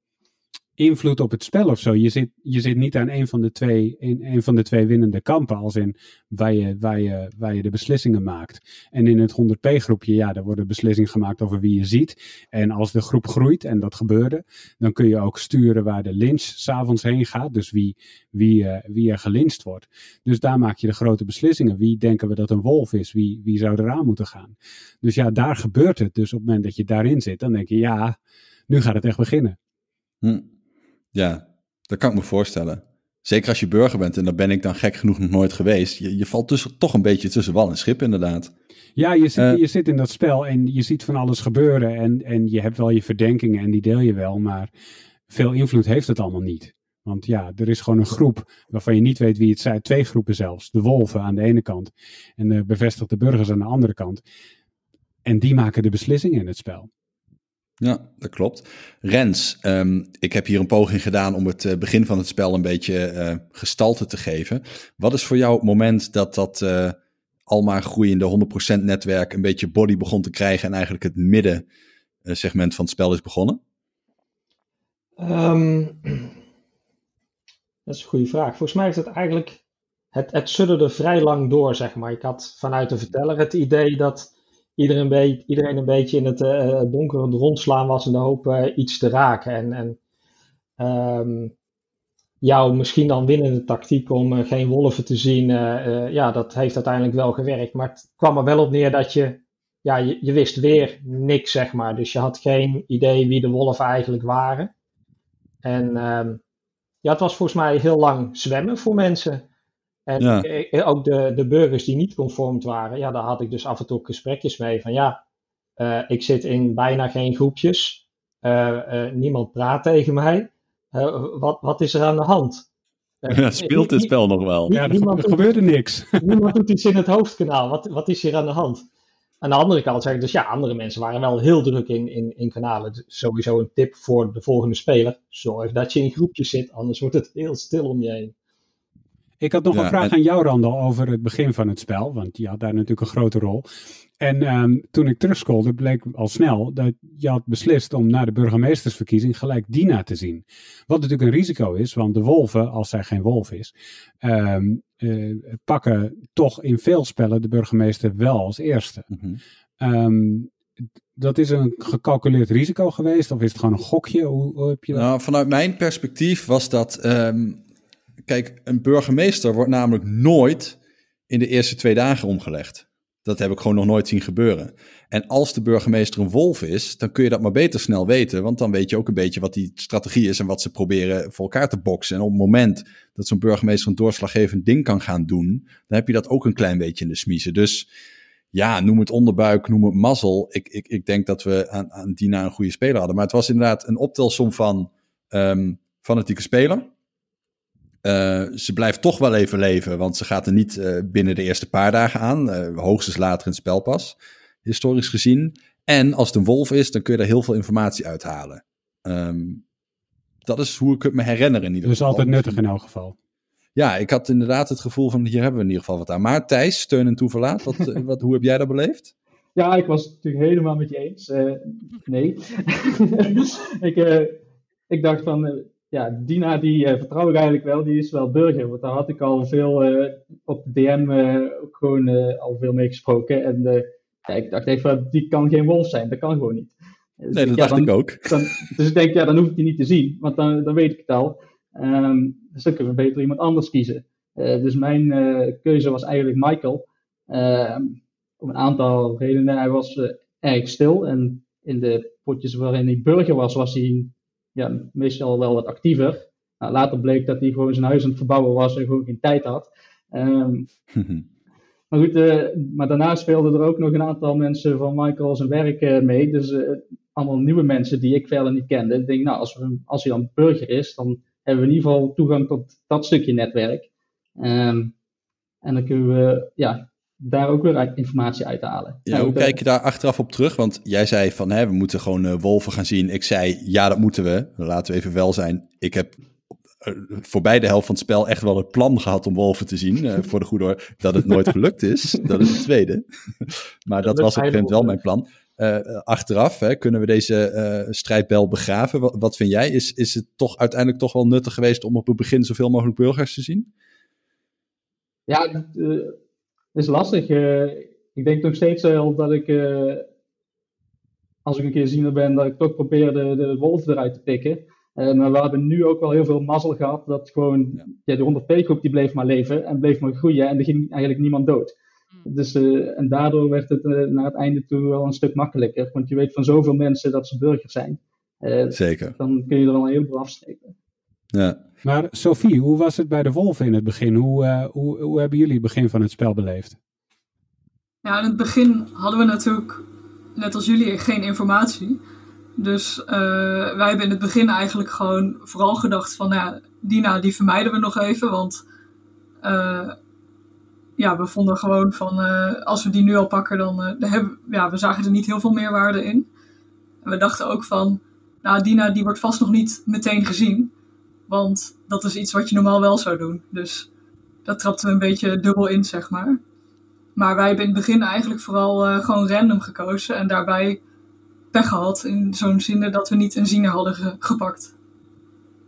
invloed op het spel of zo. Je zit, je zit niet aan een van de twee, in een van de twee winnende kampen, als in waar je, waar, je, waar je de beslissingen maakt. En in het 100p groepje, ja, daar worden beslissingen gemaakt over wie je ziet. En als de groep groeit, en dat gebeurde, dan kun je ook sturen waar de lynch s'avonds heen gaat. Dus wie, wie, uh, wie er gelincht wordt. Dus daar maak je de grote beslissingen. Wie denken we dat een wolf is? Wie, wie zou eraan moeten gaan? Dus ja, daar gebeurt het. Dus op het moment dat je daarin zit, dan denk je, ja, nu gaat het echt beginnen. Hm. Ja, dat kan ik me voorstellen. Zeker als je burger bent, en daar ben ik dan gek genoeg nog nooit geweest. Je, je valt tussen, toch een beetje tussen wal en schip, inderdaad. Ja, je zit, uh, je zit in dat spel en je ziet van alles gebeuren. En, en je hebt wel je verdenkingen en die deel je wel. Maar veel invloed heeft het allemaal niet. Want ja, er is gewoon een groep waarvan je niet weet wie het zijn. Twee groepen zelfs. De wolven aan de ene kant en de bevestigde burgers aan de andere kant. En die maken de beslissingen in het spel. Ja, dat klopt. Rens, um, ik heb hier een poging gedaan om het uh, begin van het spel een beetje uh, gestalte te geven. Wat is voor jou het moment dat dat uh, al maar groeiende 100% netwerk een beetje body begon te krijgen en eigenlijk het middensegment van het spel is begonnen? Um, dat is een goede vraag. Volgens mij is het eigenlijk, het, het sudderde vrij lang door, zeg maar. Ik had vanuit de verteller het idee dat iedereen, be iedereen een beetje in het uh, donker rondslaan was in de hoop uh, iets te raken. En, en um, jouw misschien dan winnende tactiek om geen wolven te zien, ja, dat heeft uiteindelijk wel gewerkt. Maar het kwam er wel op neer dat je, ja, je, wist weer niks, zeg maar. Dus je had geen idee wie de wolven eigenlijk waren. En um, ja, het was volgens mij heel lang zwemmen voor mensen. En ja. ook de, de burgers die niet conformd waren, ja, daar had ik dus af en toe gesprekjes mee van ja, uh, ik zit in bijna geen groepjes, uh, uh, niemand praat tegen mij, wat, wat is er aan de hand? Ja, speelt dit spel nog wel? Ja, er, gebeurde niks. Niemand doet iets in het hoofdkanaal, wat, wat is hier aan de hand? Aan de andere kant zeg ik dus ja, andere mensen waren wel heel druk in, in, in kanalen. Dus sowieso een tip voor de volgende speler, zorg dat je in groepjes zit, anders wordt het heel stil om je heen. Ik had nog Ja, een vraag en- aan jou, Randal, over het begin van het spel. Want je had daar natuurlijk een grote rol. En ehm, toen ik terugscrolde, bleek al snel dat je had beslist om na de burgemeestersverkiezing gelijk Dina te zien. Wat natuurlijk een risico is, want de wolven, als zij geen wolf is, ehm, eh, pakken toch in veel spellen de burgemeester wel als eerste. Mhm. Ehm, dat is een gecalculeerd risico geweest, of is het gewoon een gokje? Hoe, hoe heb je dat? Nou, vanuit mijn perspectief was dat. Kijk, een burgemeester wordt namelijk nooit in de eerste twee dagen omgelegd. Dat heb ik gewoon nog nooit zien gebeuren. En als de burgemeester een wolf is, dan kun je dat maar beter snel weten. Want dan weet je ook een beetje wat die strategie is en wat ze proberen voor elkaar te boksen. En op het moment dat zo'n burgemeester een doorslaggevend ding kan gaan doen, dan heb je dat ook een klein beetje in de smiezen. Dus ja, noem het onderbuik, noem het mazzel. Ik, ik, ik denk dat we aan, aan Dina een goede speler hadden. Maar het was inderdaad een optelsom van ehm, fanatieke speler. Eh, ze blijft toch wel even leven, want ze gaat er niet eh, binnen de eerste paar dagen aan. eh, hoogstens later in het spel pas, historisch gezien. En als het een wolf is, dan kun je er heel veel informatie uithalen. Ehm, dat is hoe ik het me herinner in ieder Dus geval. altijd nuttig in elk geval. Ja, ik had inderdaad het gevoel van hier hebben we in ieder geval wat aan. Maar Thijs, steun en toeverlaat, wat, wat, hoe heb jij dat beleefd? Ja, ik was het natuurlijk helemaal met je eens. Eh, nee. ik, eh, ik dacht van, eh, ja, Dina die eh, vertrouw ik eigenlijk wel, die is wel burger. Want daar had ik al veel eh, op de DM eh, ook gewoon al veel mee gesproken. En ja, ik dacht even, die kan geen wolf zijn, dat kan gewoon niet. Dus Nee, dat ja, dacht dan- ik ook. dan, dus ik denk, ja, dan hoef ik die niet te zien, want dan, dan weet ik het al. Ehm, dus dan kunnen we beter iemand anders kiezen. Dus mijn keuze was eigenlijk Michael. Ehm, om een aantal redenen. Hij was erg stil en in de potjes waarin hij burger was, was hij ja, meestal wel wat actiever. Nou, later bleek dat hij gewoon zijn huis aan het verbouwen was en gewoon geen tijd had. Ehm, maar goed, eh, maar daarna speelden er ook nog een aantal mensen van Michael zijn werk eh, mee. Dus eh, allemaal nieuwe mensen die ik verder niet kende. Ik denk, nou, als, we, als hij dan burger is, dan hebben we in ieder geval toegang tot dat stukje netwerk. Ehm, en dan kunnen we ja, daar ook weer informatie uit halen. Ja, Nou, hoe kijk je daar achteraf op terug? Want jij zei van hè, we moeten gewoon eh, wolven gaan zien. Ik zei ja, dat moeten we. Laten we even wel zijn. Ik heb eh, voorbij de helft van het spel echt wel het plan gehad om wolven te zien. eh, voor de goede orde. Dat het nooit gelukt is, dat is het tweede. maar dat was op een gegeven moment wel mijn plan. Achteraf hè, kunnen we deze strijdbel begraven. Wat, wat vind jij? Is, is het toch uiteindelijk toch wel nuttig geweest om op het begin zoveel mogelijk burgers te zien? Ja, is lastig. Eh, ik denk nog steeds wel dat ik, eh, als ik een keer ziener ben, dat ik toch probeer de, de wolf eruit te pikken. Eh, maar we hebben nu ook wel heel veel mazzel gehad dat gewoon Ja. ja. die 100p-groep die bleef maar leven en bleef maar groeien en er ging eigenlijk niemand dood. Dus, eh, en daardoor werd het eh, naar het einde toe wel een stuk makkelijker, want je weet van zoveel mensen dat ze burgers zijn. Eh, Zeker. dan kun je er al een heleboel afstrepen. Ja. Maar Sophie, hoe was het bij de wolven in het begin? Hoe, eh, hoe, hoe hebben jullie het begin van het spel beleefd? Ja, in het begin hadden we natuurlijk, net als jullie, geen informatie. Dus eh, wij hebben in het begin eigenlijk gewoon vooral gedacht van, nou ja, Dina, die vermijden we nog even. Want eh, ja, we vonden gewoon van, eh, als we die nu al pakken, dan, eh, dan hebben ja, we zagen er niet heel veel meerwaarde in. En we dachten ook van, nou, Dina, die wordt vast nog niet meteen gezien. Want dat is iets wat je normaal wel zou doen. Dus dat trapten we een beetje dubbel in, zeg maar. Maar wij hebben in het begin eigenlijk vooral eh, gewoon random gekozen. En daarbij pech gehad. In zo'n zin dat we niet een ziener hadden ge- gepakt.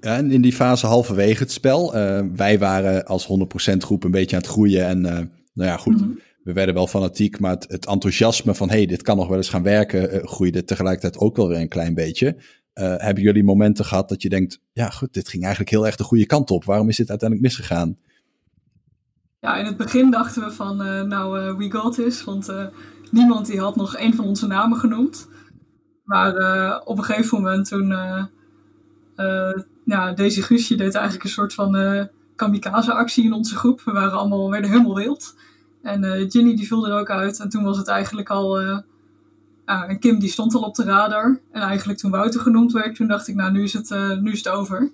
Ja, en in die fase halverwege het spel, eh, wij waren als 100% groep een beetje aan het groeien. En eh, nou ja, goed, Mhm. we werden wel fanatiek, maar het, het enthousiasme van hey, dit kan nog wel eens gaan werken, groeide tegelijkertijd ook wel weer een klein beetje. Eh, hebben jullie momenten gehad dat je denkt, ja goed, dit ging eigenlijk heel erg de goede kant op. Waarom is dit uiteindelijk misgegaan? Ja, in het begin dachten we van, eh, nou, eh, we got this. Want niemand die had nog een van onze namen genoemd. Maar op een gegeven moment toen... ja, Daisy Guusje deed eigenlijk een soort van eh kamikaze-actie in onze groep. We waren allemaal, werden helemaal wild. En Ginny die viel er ook uit. En toen was het eigenlijk al... eh, ja, en Kim die stond al op de radar. En eigenlijk toen Wouter genoemd werd, toen dacht ik, nou, nu is het, eh, nu is het over.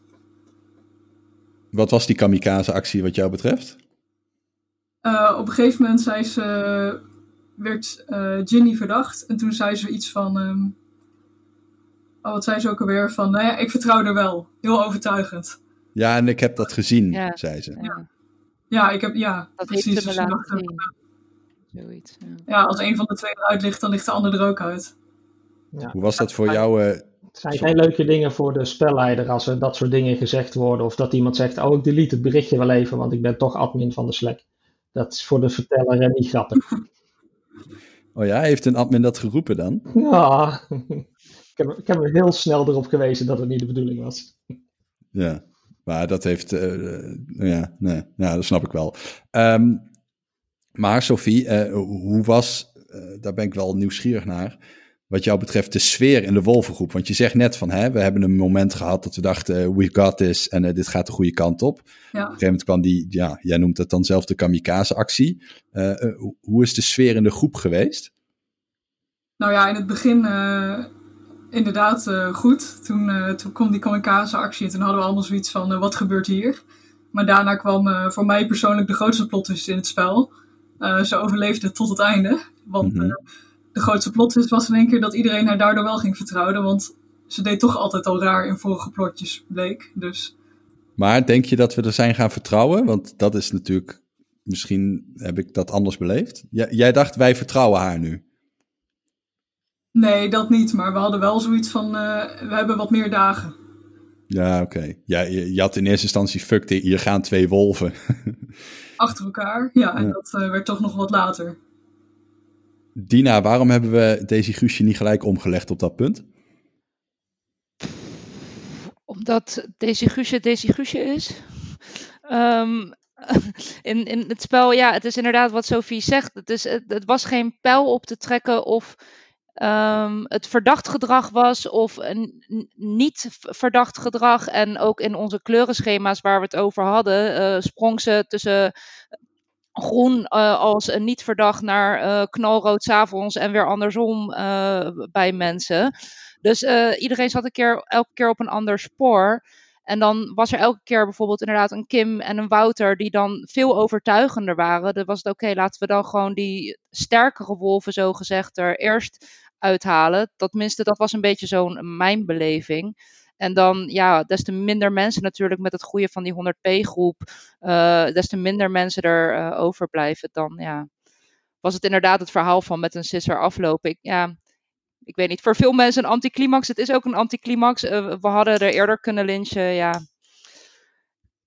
Wat was die kamikaze-actie wat jou betreft? Eh, op een gegeven moment zei ze, werd eh, Ginny verdacht. En toen zei ze iets van. ehm, oh, wat zei ze ook alweer? Van, nou ja, ik vertrouw er wel. Heel overtuigend. Ja, en ik heb dat gezien, Ja. zei ze. Ja. Ja, ik heb, ja, Dat precies. heeft ze Dus Zoiets, ja. ja, als een van de twee eruit ligt, dan ligt de ander er ook uit. Hoe was dat voor jou? eh, Het zijn geen leuke dingen voor de spelleider als er dat soort dingen gezegd worden. Of dat iemand zegt, oh ik delete het berichtje wel even, want ik ben toch admin van de Slack. Dat is voor de verteller eh, niet grappig. oh ja, heeft een admin dat geroepen dan? Ja, ik heb, ik heb er heel snel erop gewezen dat het niet de bedoeling was. Ja, maar dat heeft, eh, ja, nee, ja, dat snap ik wel. Ehm, maar Sophie, eh, hoe was, eh, daar ben ik wel nieuwsgierig naar, wat jou betreft de sfeer in de Wolvengroep? Want je zegt net van, hè, we hebben een moment gehad dat we dachten, eh, we got this en dit gaat de goede kant op. Op Ja. een gegeven moment kwam die, ja, jij noemt het dan zelf de kamikaze-actie. Eh, eh, hoe- is de sfeer in de groep geweest? Nou ja, in het begin inderdaad goed. Toen, toen kwam die kamikaze actie en toen hadden we allemaal zoiets van, wat gebeurt hier? Maar daarna kwam voor mij persoonlijk de grootste plot in het spel. Eh, ze overleefde tot het einde. Want Mhm. eh, de grootste plot was in één keer dat iedereen haar daardoor wel ging vertrouwen. Want ze deed toch altijd al raar in vorige plotjes, bleek. Dus Maar denk je dat we er zijn gaan vertrouwen? Want dat is natuurlijk, misschien heb ik dat anders beleefd. Jij, jij dacht, wij vertrouwen haar nu. nee, dat niet. Maar we hadden wel zoiets van, eh, we hebben wat meer dagen. Ja, oké. Ja, je, je had in eerste instantie, fuck, hier gaan twee wolven. Achter elkaar. Ja, en Ja. dat eh, werd toch nog wat later. Dina, waarom hebben we Daisy Guusje niet gelijk omgelegd op dat punt? Omdat Daisy Guusje Daisy Guusje is. Ehm, in, in het spel, ja, het is inderdaad wat Sophie zegt. Het, is, het, het was geen pijl op te trekken of ehm, het verdacht gedrag was of een niet verdacht gedrag. En ook in onze kleurenschema's waar we het over hadden, eh, sprong ze tussen groen eh, als een niet verdacht naar eh, knalrood s'avonds en weer andersom eh, bij mensen. Dus eh, iedereen zat een keer, elke keer op een ander spoor. En dan was er elke keer bijvoorbeeld inderdaad een Kim en een Wouter die dan veel overtuigender waren. Dan was het oké, laten we dan gewoon die sterkere wolven zo gezegd er eerst uithalen. Dat tenminste, dat was een beetje zo'n mijn beleving. En dan, ja, des te minder mensen natuurlijk met het groeien van die 100p groep, eh, des te minder mensen er eh, overblijven. Dan, ja, was het inderdaad het verhaal van met een sisser aflopen. Ik, ja, ik weet niet, voor veel mensen een anticlimax. Het is ook een anticlimax. Eh, we hadden er eerder kunnen lynchen, ja.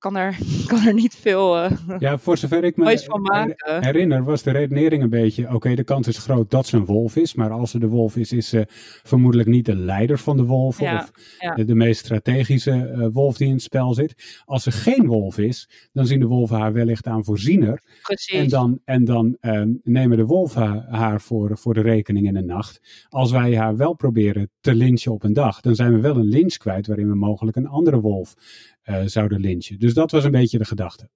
Kan er, kan er niet veel eh Ja, voor zover ik me van maken. herinner, was de redenering een beetje: oké, de kans is groot dat ze een wolf is. Maar als ze de wolf is, is ze vermoedelijk niet de leider van de wolven. Ja, of ja. de, de meest strategische eh, wolf die in het spel zit. Als ze geen wolf is, dan zien de wolven haar wellicht aan voorziener. Precies. En dan, en dan ehm, nemen de wolven ha- haar voor, voor de rekening in de nacht. Als wij haar wel proberen te lynchen op een dag, dan zijn we wel een lynch kwijt waarin we mogelijk een andere wolf zouden lynchen. Dus dat was een beetje de gedachte.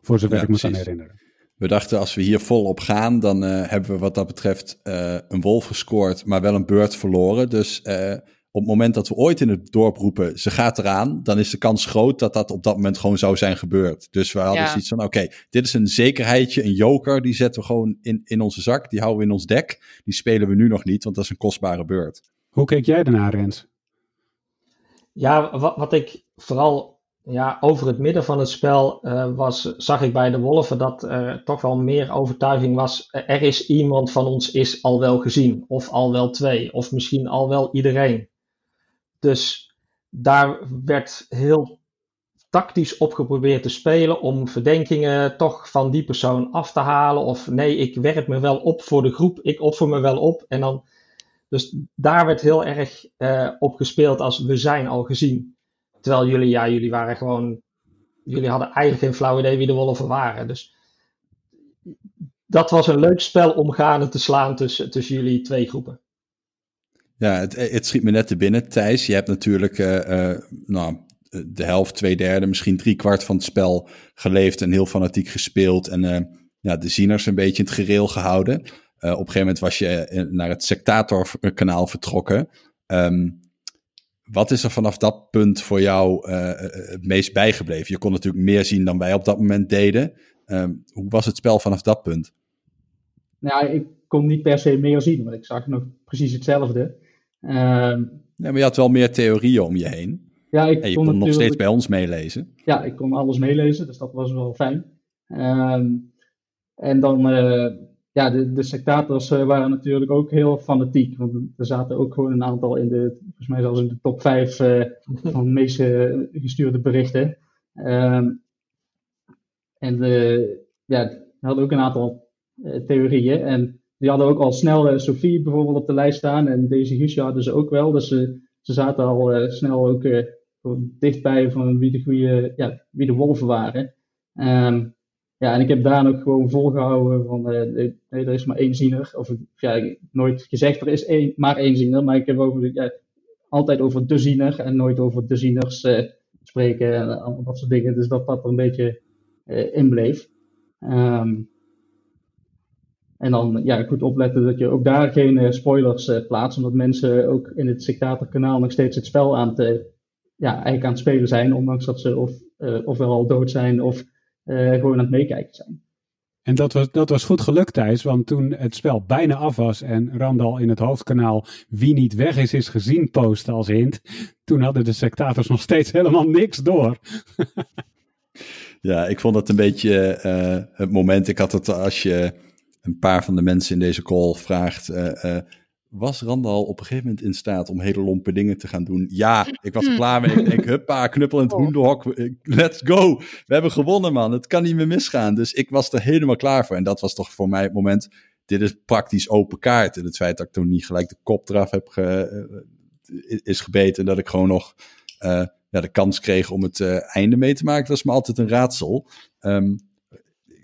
Voor zover Ja, ik me kan herinneren. We dachten, als we hier volop gaan, dan eh, hebben we wat dat betreft eh, een wolf gescoord, maar wel een beurt verloren. Dus eh, op het moment dat we ooit in het dorp roepen, ze gaat eraan, dan is de kans groot dat dat op dat moment gewoon zou zijn gebeurd. Dus we hadden Ja. zoiets van, oké, dit is een zekerheidje, een joker, die zetten we gewoon in, in onze zak, die houden we in ons dek. Die spelen we nu nog niet, want dat is een kostbare beurt. Hoe keek jij daarna, Rens? Ja, wat, wat ik vooral ja, over het midden van het spel eh, was, zag ik bij de Wolven dat er toch wel meer overtuiging was. eh, Er is iemand van ons is al wel gezien, of al wel twee, of misschien al wel iedereen. Dus daar werd heel tactisch op geprobeerd te spelen om verdenkingen toch van die persoon af te halen. Of nee, ik werp me wel op voor de groep, ik offer me wel op. En dan, dus daar werd heel erg eh, op gespeeld als we zijn al gezien. Terwijl jullie, ja, jullie waren gewoon, jullie hadden eigenlijk geen flauw idee wie de wolven waren. Dus dat was een leuk spel om gaande te slaan tussen, tussen jullie twee groepen. Ja, het, het schiet me net te binnen, Thijs. Je hebt natuurlijk eh, eh, nou, de helft, twee derde, misschien drie kwart van het spel geleefd en heel fanatiek gespeeld. En eh, ja, de zieners een beetje in het gereel gehouden. Eh, op een gegeven moment was je naar het sectatorkanaal vertrokken. Ehm, wat is er vanaf dat punt voor jou eh, eh, het meest bijgebleven? Je kon natuurlijk meer zien dan wij op dat moment deden. Ehm, hoe was het spel vanaf dat punt? Nou, ik kon niet per se meer zien, want ik zag nog precies hetzelfde. Ja, maar je had wel meer theorieën om je heen. ja, ik En je kon kon nog steeds bij ons meelezen. Ja, ik kon alles meelezen, dus dat was wel fijn. Ehm, en dan, ja, de, de sectators waren natuurlijk ook heel fanatiek. Want er zaten ook gewoon een aantal in de, volgens mij zelfs in de top 5 van de meest gestuurde berichten. Ehm, en de, ja, hadden ook een aantal theorieën. En die hadden ook al snel Sophie bijvoorbeeld op de lijst staan. En deze Guusje hadden ze ook wel. Dus ze, ze zaten al snel ook dichtbij van wie de, goede, ja, wie de wolven waren. Ehm, ja, en ik heb daar ook gewoon volgehouden van uh, nee, er is maar één ziener. Of ja, nooit gezegd er is één, maar één ziener, maar ik heb over, ja, altijd over de ziener en nooit over de zieners uh, spreken en dat soort dingen. Dus dat dat er een beetje in bleef. Um, en dan ja, goed opletten dat je ook daar geen spoilers plaatst, omdat mensen ook in het Sectator-kanaal nog steeds het spel aan te ja, eigenlijk aan het spelen zijn, ondanks dat ze of, ofwel al dood zijn of gewoon aan het meekijken zijn. En dat was, dat was goed gelukt, Thijs, want toen het spel bijna af was en Randal in het hoofdkanaal Wie niet weg is, is gezien posten als hint, toen hadden de sectators nog steeds helemaal niks door. ja, ik vond het een beetje uh, het moment, ik had het als je een paar van de mensen in deze call vraagt, was Randal op een gegeven moment in staat om hele lompe dingen te gaan doen? Ja, ik was er klaar mee. Ik denk, huppa, knuppel in het oh. hoenderhok. Let's go. We hebben gewonnen, man. Het kan niet meer misgaan. Dus ik was er helemaal klaar voor. En dat was toch voor mij het moment. Dit is praktisch open kaart. En het feit dat ik toen niet gelijk de kop eraf heb ge, eh, is gebeten. Dat ik gewoon nog uh, ja, de kans kreeg om het uh, einde mee te maken. Dat is me altijd een raadsel. Um,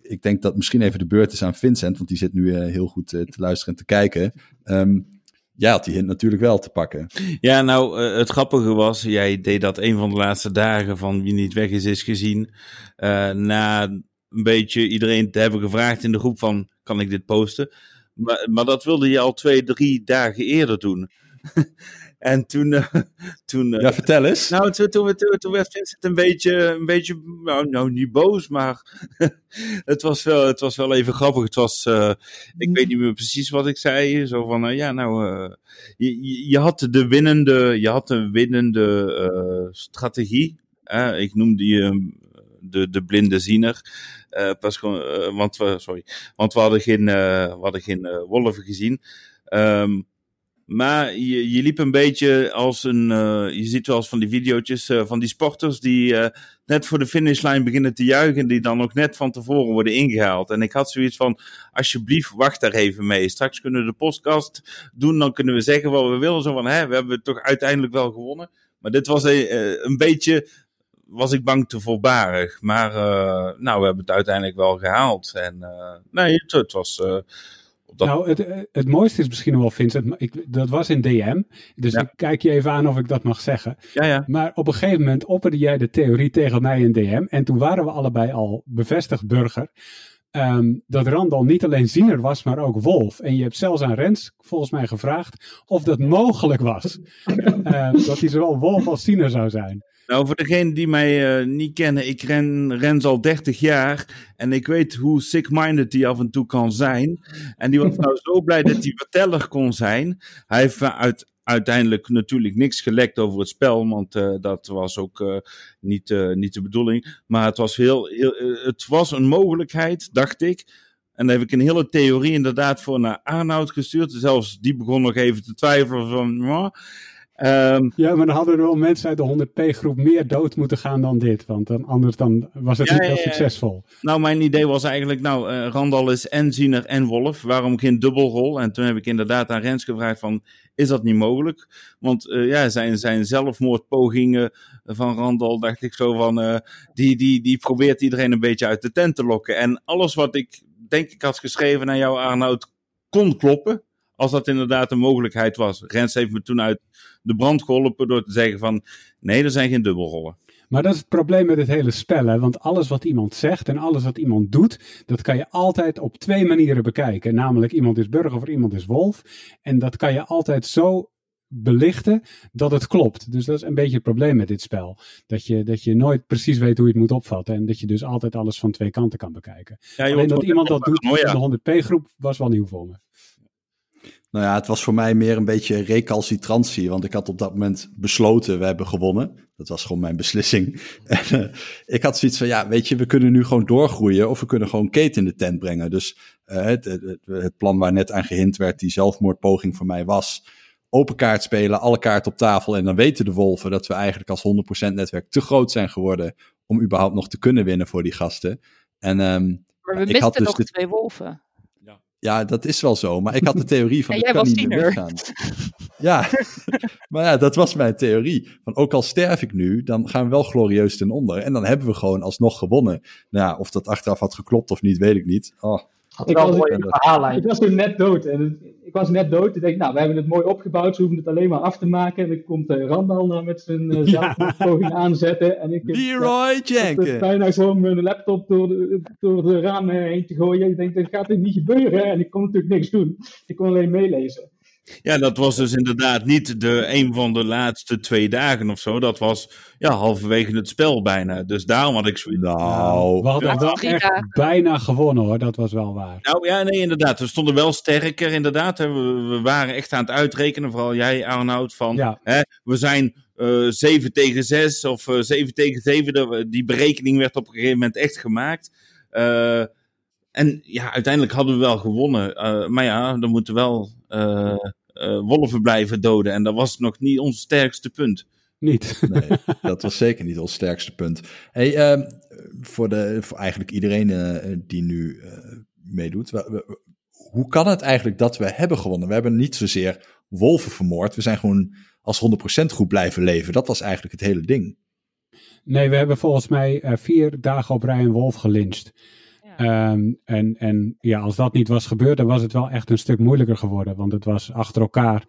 ik denk dat misschien even de beurt is aan Vincent, want die zit nu heel goed te luisteren en te kijken. Um, jij had die hint natuurlijk wel te pakken. Ja, nou, uh, het grappige was, jij deed dat een van de laatste dagen van Wie niet weg is, is gezien. Uh, na een beetje iedereen te hebben gevraagd in de groep van, kan ik dit posten? Maar, maar dat wilde je al twee, drie dagen eerder doen. En toen... Uh, toen uh, ja, vertel eens. Nou, toen, toen, toen, toen werd Vincent een beetje, een beetje nou, nou niet boos, maar het, was wel, het was wel even grappig. Het was, uh, ik weet niet meer precies wat ik zei. Zo van, ja, nou, je, je had de winnende, je had een winnende strategie. ik noemde je de, de blinde ziener. pas, want, we, sorry, want we hadden geen, we hadden geen wolven gezien. Um, maar je, liep een beetje als een. Uh, je ziet wel eens van die video's uh, van die sporters die uh, net voor de finishlijn beginnen te juichen. Die dan ook net van tevoren worden ingehaald. En ik had zoiets van: alsjeblieft, wacht daar even mee. Straks kunnen we de podcast doen. Dan kunnen we zeggen wat we willen. Zo van: hè, we hebben toch uiteindelijk wel gewonnen. Maar dit was een, een beetje. Was ik bang te voorbarig. Maar nou, we hebben het uiteindelijk wel gehaald. En nee, het, het was nou, het, het mooiste is misschien nog wel, Vincent, ik, dat was in DM. Dus ik kijk je even aan of ik dat mag zeggen. Ja, ja. Maar op een gegeven moment opperde jij de theorie tegen mij in DM. En toen waren we allebei al bevestigd burger. Um, dat Randal niet alleen ziener was, maar ook wolf. En je hebt zelfs aan Rens volgens mij gevraagd of dat mogelijk was. uh, dat hij zowel wolf als ziener zou zijn. Nou, voor degenen die mij uh, niet kennen, ik ren, ren al 30 jaar en ik weet hoe sick-minded hij af en toe kan zijn. En die was nou zo blij dat hij verteller kon zijn. Hij heeft uit, uiteindelijk natuurlijk niks gelekt over het spel, want uh, dat was ook uh, niet, niet de bedoeling. Maar het was, heel, heel het was een mogelijkheid, dacht ik. En dan heb ik een hele theorie inderdaad voor naar Arnoud gestuurd. Zelfs die begon nog even te twijfelen van... Um, ja, maar dan hadden er wel mensen uit de 100p-groep meer dood moeten gaan dan dit. Want dan, anders dan was het niet heel succesvol. Nou, mijn idee was eigenlijk, nou, uh, Randal is en Ziener en Wolf. Waarom geen dubbelrol? En toen heb ik inderdaad aan Rens gevraagd van, is dat niet mogelijk? Want uh, ja, zijn, zijn zelfmoordpogingen van Randal, dacht ik zo van, uh, die, die, die probeert iedereen een beetje uit de tent te lokken. En alles wat ik denk ik had geschreven naar jou, Arnoud, kon kloppen als dat inderdaad een mogelijkheid was. Rens heeft me toen uit de brand geholpen door te zeggen van nee, er zijn geen dubbelrollen. Maar dat is het probleem met het hele spel. Hè? Want alles wat iemand zegt en alles wat iemand doet, dat kan je altijd op twee manieren bekijken. Namelijk iemand is burger of iemand is wolf. En dat kan je altijd zo belichten dat het klopt. Dus dat is een beetje het probleem met dit spel. Dat je, dat je nooit precies weet hoe je het moet opvatten. En dat je dus altijd alles van twee kanten kan bekijken. Ja, Alleen dat iemand dat doet in de 100p groep was wel nieuw voor me. Nou ja, het was voor mij meer een beetje recalcitrantie. Want ik had op dat moment besloten, we hebben gewonnen. Dat was gewoon mijn beslissing. En uh, ik had zoiets van, ja, weet je, we kunnen nu gewoon doorgroeien. Of we kunnen gewoon Kate in de tent brengen. Dus uh, het, het, het, plan waar net aan gehind werd, die zelfmoordpoging voor mij was... open kaart spelen, alle kaarten op tafel. En dan weten de wolven dat we eigenlijk als 100% netwerk te groot zijn geworden... om überhaupt nog te kunnen winnen voor die gasten. En, um, maar we misten dus nog twee wolven. Ja, dat is wel zo. Maar ik had de theorie van, ik kan niet meer weggaan. Ja, maar ja, dat was mijn theorie. Van ook al sterf ik nu, dan gaan we wel glorieus ten onder. En dan hebben we gewoon alsnog gewonnen. Nou ja, of dat achteraf had geklopt of niet, weet ik niet. Oh. Ik was, ik was toen net dood. En ik was net dood. Ik denk, nou, we hebben het mooi opgebouwd. Ze hoeven het alleen maar af te maken. En dan komt uh, Randal nou met zijn uh, zelfpoging ja. aanzetten. En ik Leroy Jenkins. bijna gewoon mijn laptop door de, door de ramen heen te gooien. Ik denk, dat gaat dit niet gebeuren. En ik kon natuurlijk niks doen. Ik kon alleen meelezen. Ja, dat was dus inderdaad niet de, een van de laatste twee dagen of zo. Dat was ja, halverwege het spel bijna. Dus daarom had ik zoiets. Nou, we hadden wel echt bijna gewonnen hoor, dat was wel waar. Nou ja, nee, inderdaad. We stonden wel sterker, inderdaad. We, we waren echt aan het uitrekenen, vooral jij, Arnoud, van ja. hè, we zijn uh, 7 tegen 6 of uh, 7 tegen 7. Die berekening werd op een gegeven moment echt gemaakt. Uh, en ja, uiteindelijk hadden we wel gewonnen. Uh, maar ja, er moeten wel wolven blijven doden. En dat was nog niet ons sterkste punt. Niet. Nee, dat was zeker niet ons sterkste punt. Hey, uh, voor, de, voor eigenlijk iedereen die nu meedoet. We, we, hoe kan het eigenlijk dat we hebben gewonnen? We hebben niet zozeer wolven vermoord. We zijn gewoon als 100% groep blijven leven. Dat was eigenlijk het hele ding. Nee, we hebben volgens mij vier dagen op rij een wolf Um, en, en ja, als dat niet was gebeurd, dan was het wel echt een stuk moeilijker geworden. Want het was achter elkaar,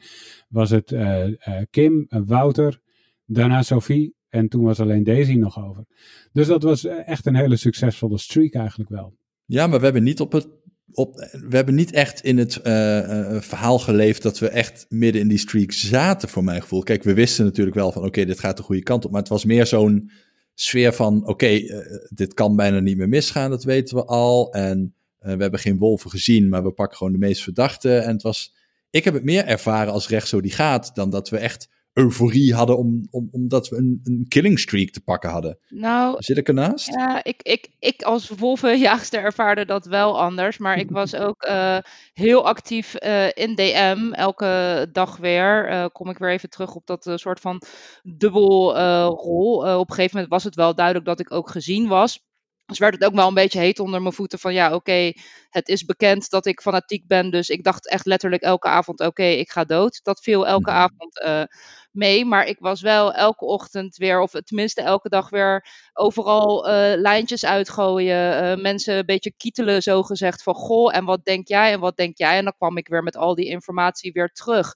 was het uh, uh, Kim, Wouter, daarna Sophie en toen was alleen Daisy nog over. Dus dat was echt een hele succesvolle streak eigenlijk wel. Ja, maar we hebben niet op het op, we hebben niet echt in het uh, uh, verhaal geleefd dat we echt midden in die streak zaten, voor mijn gevoel. Kijk, we wisten natuurlijk wel van, oké, okay, dit gaat de goede kant op. Maar het was meer zo'n sfeer van: oké, uh, dit kan bijna niet meer misgaan, dat weten we al. En uh, we hebben geen wolven gezien, maar we pakken gewoon de meest verdachte. En het was. Ik heb het meer ervaren als recht zo die gaat, dan dat we echt euforie hadden om, om, omdat we een, een killing streak te pakken hadden. Nou, Zit ik ernaast? Ja, ik, ik, ik als wolvenjaagster ervaarde dat wel anders. Maar ik was ook uh, heel actief uh, in DM. Elke dag weer uh, kom ik weer even terug op dat soort van dubbel rol. op een gegeven moment was het wel duidelijk dat ik ook gezien was. Dus werd het ook wel een beetje heet onder mijn voeten van ja, oké, het is bekend dat ik fanatiek ben. Dus ik dacht echt letterlijk elke avond, oké, ik ga dood. Dat viel elke mhm. avond uh, mee. Maar ik was wel elke ochtend weer, of tenminste elke dag weer, overal uh, lijntjes uitgooien. Uh, mensen een beetje kietelen, zo gezegd, van goh, en wat denk jij en wat denk jij? En dan kwam ik weer met al die informatie weer terug.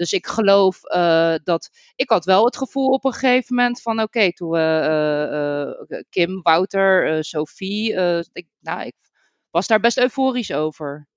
Dus ik geloof uh, dat. Ik had wel het gevoel op een gegeven moment van: oké, toen we uh, Kim, Wouter, Sophie. ik, nou, ik was daar best euforisch over.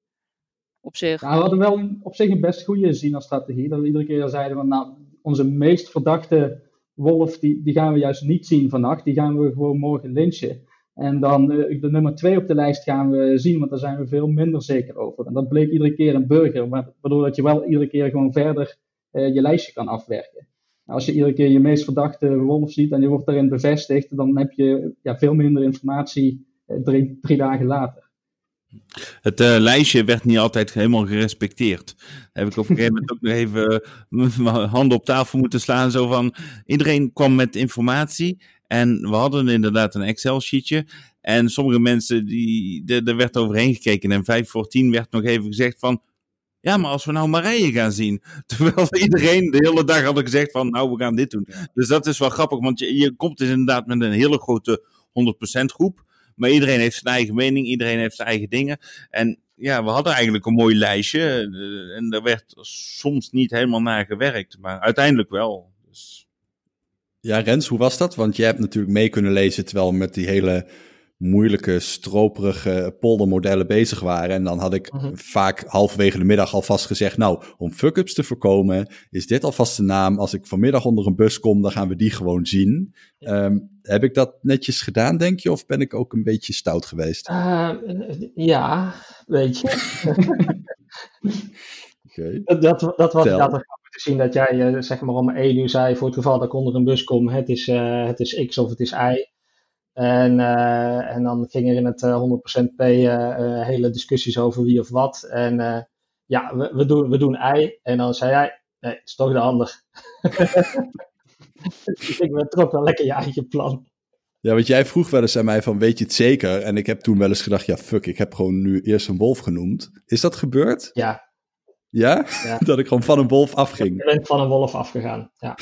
Op zich. Ja, we hadden wel op zich een best goede zin als strategie. Dat we iedere keer zeiden: van, nou, onze meest verdachte wolf, die, die gaan we juist niet zien vannacht. Die gaan we gewoon morgen lynchen. En dan uh, de nummer twee op de lijst gaan we zien, want daar zijn we veel minder zeker over. En dat bleek iedere keer een burger, waardoor dat je wel iedere keer gewoon verder uh, je lijstje kan afwerken. Nou, als je iedere keer je meest verdachte wolf ziet en je wordt daarin bevestigd, dan heb je ja, veel minder informatie uh, drie, drie, dagen later. Het uh, lijstje werd niet altijd helemaal gerespecteerd. Daar heb ik op een gegeven moment ook nog even mijn handen op tafel moeten slaan. Zo van, iedereen kwam met informatie en we hadden inderdaad een Excel-sheetje. En sommige mensen, die, er werd overheen gekeken. En vijf voor tien werd nog even gezegd van... Ja, maar als we nou Marije gaan zien. Terwijl iedereen de hele dag had gezegd van... Nou, we gaan dit doen. Dus dat is wel grappig. Want je, je komt dus inderdaad met een hele grote 100% groep. Maar iedereen heeft zijn eigen mening. Iedereen heeft zijn eigen dingen. En ja, we hadden eigenlijk een mooi lijstje. Eh, en daar werd soms niet helemaal naar gewerkt. Maar uiteindelijk wel. Dus... Ja, Rens, hoe was dat? Want jij hebt natuurlijk mee kunnen lezen terwijl we met die hele moeilijke, stroperige poldermodellen bezig waren. En dan had ik mhm. vaak halverwege de middag alvast gezegd, nou, om fuck-ups te voorkomen, is dit alvast de naam. Als ik vanmiddag onder een bus kom, dan gaan we die gewoon zien. Um, heb ik dat netjes gedaan, denk je? Of ben ik ook een beetje stout geweest? Uh, ja, weet je. Dat, dat, dat was Tel. inderdaad wel grappig te zien dat jij eh, zeg maar om één uur zei voor het geval dat ik onder een bus kom, het is, eh, het is X of het is Y. En, eh, en dan ging er in het eh, 100% P hele discussies over wie of wat. En ja, we, we, doen, we doen Y. En dan zei jij, nee, het is toch de ander. dus ik trok wel lekker je eigen plan. Ja, want jij vroeg wel eens aan mij van, weet je het zeker? En ik heb toen wel eens gedacht, ja, fuck, ik heb gewoon nu eerst een wolf genoemd. Is dat gebeurd? Ja, Ja? Ja. dat ik gewoon van een wolf afging. bent van een wolf afgegaan. Ja.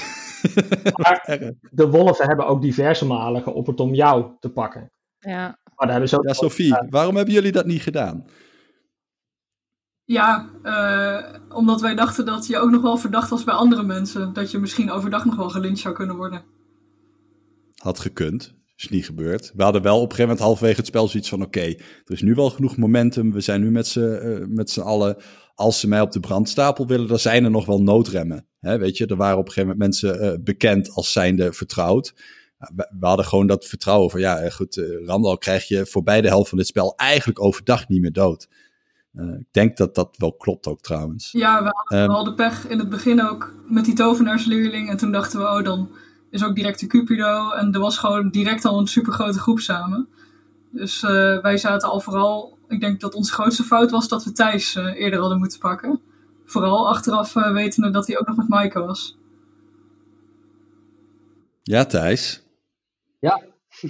maar de wolven hebben ook diverse malen geopperd om jou te pakken. Ja. Maar daar hebben ze ook Ja, Sophie, waarom hebben jullie dat niet gedaan? Ja, eh, omdat wij dachten dat je ook nog wel verdacht was bij andere mensen. Dat je misschien overdag nog wel gelyncht zou kunnen worden. Had gekund. Is niet gebeurd. We hadden wel op een gegeven moment halverwege het spel zoiets van... oké, er is nu wel genoeg momentum. We zijn nu met z'n eh, met z'n allen... als ze mij op de brandstapel willen... dan zijn er nog wel noodremmen. Hè, weet je, er waren op een gegeven moment mensen eh, bekend als zijnde vertrouwd. We, we hadden gewoon dat vertrouwen van... ja, eh, goed, eh, Randal krijg je voorbij de helft van dit spel... eigenlijk overdag niet meer dood. Ik denk dat dat wel klopt ook trouwens. Ja, we hadden Ehm. wel de pech in het begin ook met die tovenaarsleerling. En toen dachten we, oh, dan is ook direct de Cupido. En er was gewoon direct al een supergrote groep samen. Dus wij zaten al vooral... Ik denk dat onze grootste fout was dat we Thijs eh, eerder hadden moeten pakken. Vooral achteraf eh, wetende dat hij ook nog met Maaike was. Ja, Thijs?